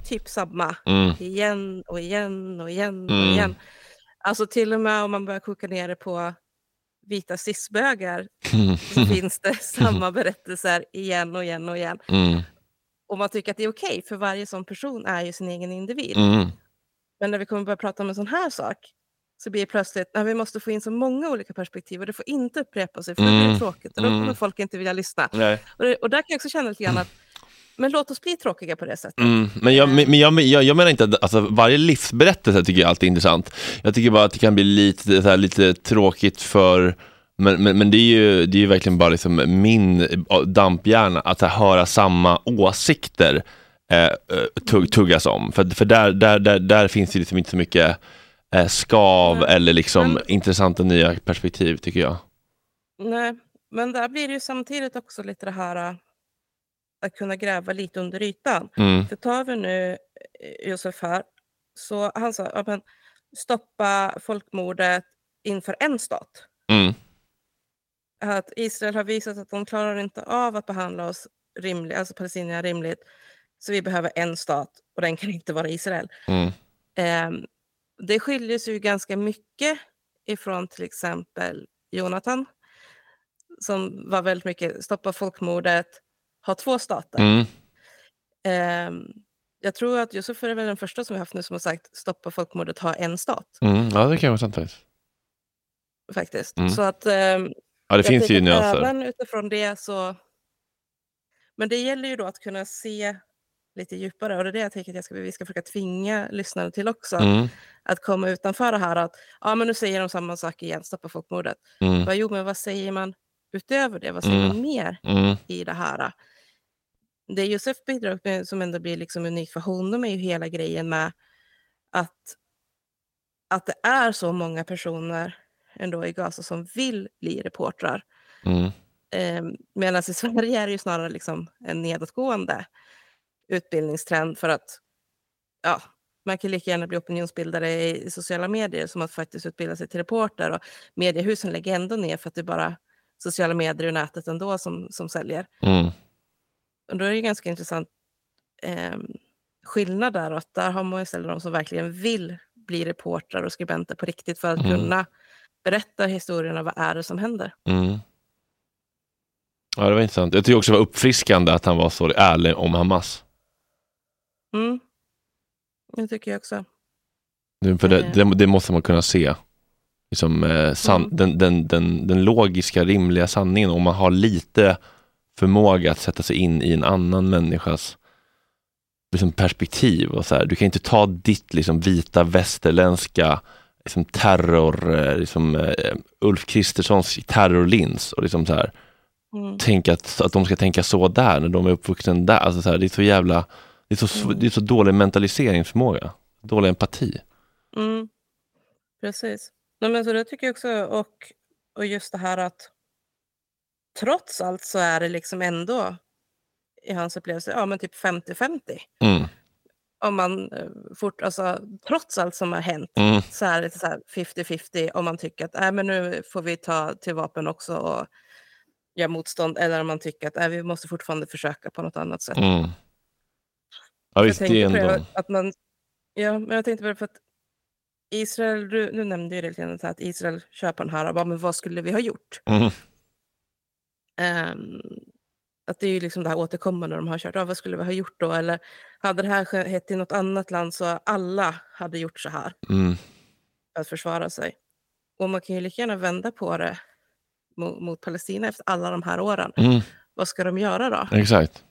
typ samma mm. igen och igen och igen och Mm. igen. Alltså till och med om man börjar koka ner det på vita cisbögar så finns det samma berättelser igen och igen och igen. Mm. Och man tycker att det är okej för varje sån person är ju sin egen individ. Mm. Men när vi kommer börja prata om en sån här sak så blir det plötsligt att vi måste få in så många olika perspektiv och det får inte upprepa sig för blir det Mm. tråkigt och då kommer Mm. folk inte vilja lyssna. Och, det, och där kan jag också känna lite grann att men låt oss bli tråkiga på det sättet. Mm, men jag, men jag, jag, jag menar inte att alltså, varje livsberättelse tycker jag alltid är intressant. Jag tycker bara att det kan bli lite, här, lite tråkigt för men, men, men det, är ju, det är ju verkligen bara liksom min eh, damphjärna att här, höra samma åsikter eh, eh, tugg, tuggas om. För, för där, där, där, där finns det liksom inte så mycket eh, skav Mm. eller liksom Men- intressanta nya perspektiv tycker jag. Nej, men där blir det ju samtidigt också lite det här äh, att kunna gräva lite under ytan. Mm, För tar vi nu eh, Josef här, så han sa ja, men, stoppa folkmordet inför en stat. mm, Att Israel har visat att de klarar inte av att behandla oss rimligt, alltså palestinierna rimligt. Så vi behöver en stat och den kan inte vara Israel. mm, Ehm, det skiljer sig ju ganska mycket ifrån till exempel Jonathan som var väldigt mycket stoppa folkmordet, ha två stater. mm, Ehm, jag tror att Josef är väl den första som vi haft nu som har sagt stoppa folkmordet, ha en stat mm. Ja, det kan vara sant faktiskt. faktiskt. Mm. Så att ehm, Ja, det finns ju nyanser. Även utifrån det så... Men det gäller ju då att kunna se lite djupare och det är det jag tänker att jag ska, vi ska försöka tvinga lyssnare till också. Mm, Att komma utanför det här att ja men nu säger de samma sak igen, stoppa folkmordet. mm, Vad, jo men vad säger man utöver det? Vad säger Mm. man mer mm, i det här? Det Josef bidrar med som ändå blir liksom unikt för honom är ju hela grejen med att, att det är så många personer ändå i Gaza som vill bli reportrar. mm, Eh, Medan i Sverige är det ju snarare liksom en nedåtgående utbildningstrend för att ja, man kan lika gärna bli opinionsbildare i sociala medier som att faktiskt utbilda sig till reporter. Och mediehusen lägger ändå ner för att det är bara sociala medier och nätet ändå som, som säljer. Mm. Och då är det ganska intressant eh, skillnad där. Att där har man istället de som verkligen vill bli reportrar och skribenter på riktigt för att Mm. kunna berätta historierna. Vad är det som händer? Mm. Ja, det var intressant. Jag tycker också det var uppfriskande att han var så ärlig om Hamas. Mm. Det tycker jag också. För det, Eh. det, det måste man kunna se. Liksom, eh, san, Mm. den, den, den, den logiska, rimliga sanningen. Om man har lite förmåga att sätta sig in i en annan människas liksom, perspektiv. Och så här. Du kan inte ta ditt liksom, vita västerländska liksom, terror, eh, liksom, eh, Ulf Kristerssons terrorlins och liksom så här, Mm. tänka att, att de ska tänka så där när de är uppvuxna där. Alltså, så här, det är så jävla, det är så, Mm. det är så dålig mentaliseringsförmåga. Dålig empati. Mm. Precis. Nej, men så det tycker jag också. Och, och just det här att trots allt så är det liksom ändå i hans upplevelse, ja men typ 50-50. Mm. Om man eh, fort, alltså, trots allt som har hänt Mm. så är det så här 50-50 om man tycker att nej, men nu får vi ta till vapen också och göra motstånd eller om man tycker att nej, vi måste fortfarande försöka på något annat sätt. Mm. Ja Jag visst, är tänkte det, ändå... att man, ja, men jag tänkte på det för att Israel, du, du nämnde ju det lite grann, att Israel köper och bara, men vad skulle vi ha gjort? Mm. Ehm, att det är ju liksom det här återkommande de har kört, ja, vad skulle vi ha gjort då? Eller hade det här skett i något annat land så alla hade gjort så här Mm. för att försvara sig. Och man kan ju lika gärna vända på det mot, mot Palestina efter alla de här åren. Mm. Vad ska de göra då? Exakt.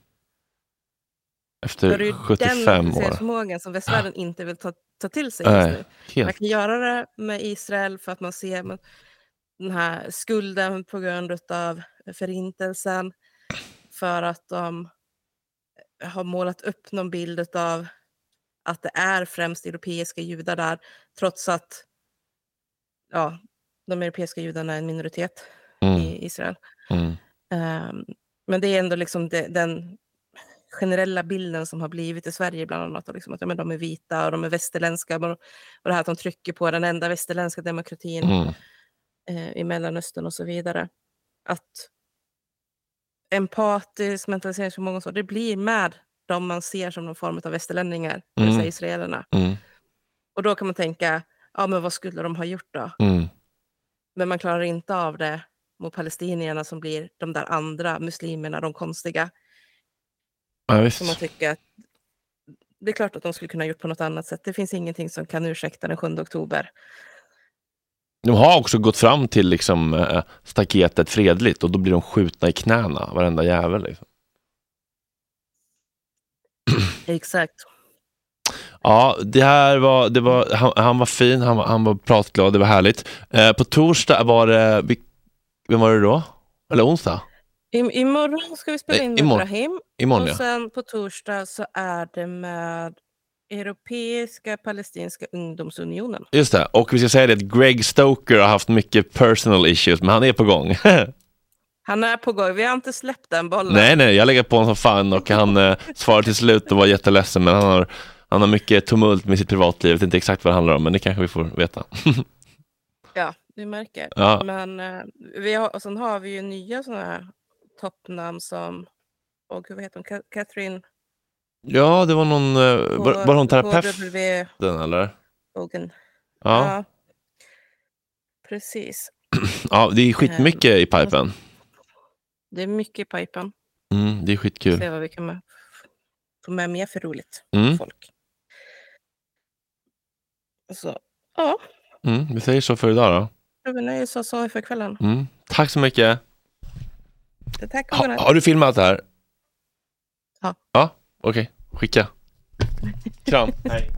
Då är Efter det 75 den år. förmågan som västvärlden inte vill ta, ta till sig just Nej, nu. Man kan göra det med Israel för att man ser men, den här skulden på grund av förintelsen. För att de har målat upp någon bild av att det är främst europeiska judar där. Trots att ja, de europeiska judarna är en minoritet Mm. i Israel. Mm. Ehm, men det är ändå liksom det, den generella bilden som har blivit i Sverige bland annat. Liksom att ja, men de är vita och de är västerländska. Och det här att de trycker på den enda västerländska demokratin Mm. eh, i Mellanöstern och så vidare. Att empatisk mentaliseringsförmåga och så, det blir med de man ser som någon form av västerlänningar, det vill Mm. säga israelerna. Mm. Och då kan man tänka, ja men vad skulle de ha gjort då? Mm. Men man klarar inte av det mot palestinierna som blir de där andra muslimerna, de konstiga. Ja, Som man visst. tycker att det är klart att de skulle kunna gjort på något annat sätt. Det finns ingenting som kan ursäkta den 7 oktober. De har också gått fram till liksom, eh, staketet fredligt och då blir de skjutna i knäna, varenda jävel. Liksom. Exakt. Ja, det här var, det var han, han var fin, han var, han var pratglad, det var härligt. Eh, på torsdag var det, vem var det då? Eller onsdag? I, imorgon ska vi spela in med imorgon. Brahim. Imorgon Och sen på torsdag så är det med Europeiska palestinska ungdomsunionen. Just det, och vi ska säga det att Greg Stoker har haft mycket personal issues, men han är på gång. Han är på gång. Vi har inte släppt den bollen. nej, nej, jag lägger på honom som fan och han eh, svarar till slut och var jätteledsen, men han har, han har mycket tumult med sitt privatliv, jag vet inte exakt vad det handlar om, men det kanske vi får veta. Ja, du märker. Ja. Men eh, vi har, och sen har vi ju nya sådana här toppnamn som, gud vad heter hon, Catherine Ja, det var någon, eh, var, var hon terapeuten eller? Hogan. Ja. Precis. ja, det är skitmycket i pipen. Det är mycket i pipen. Mm, det är skitkul. Se vad vi kan få med mer för roligt Mm. folk. Så, ja, Mm, vi säger så för idag då. vi nöjer oss så för kvällen. Mm. Tack så mycket. Tack och Ha, har du filmat det här? Ja. Ja, okej. Skicka. Kram. Hej.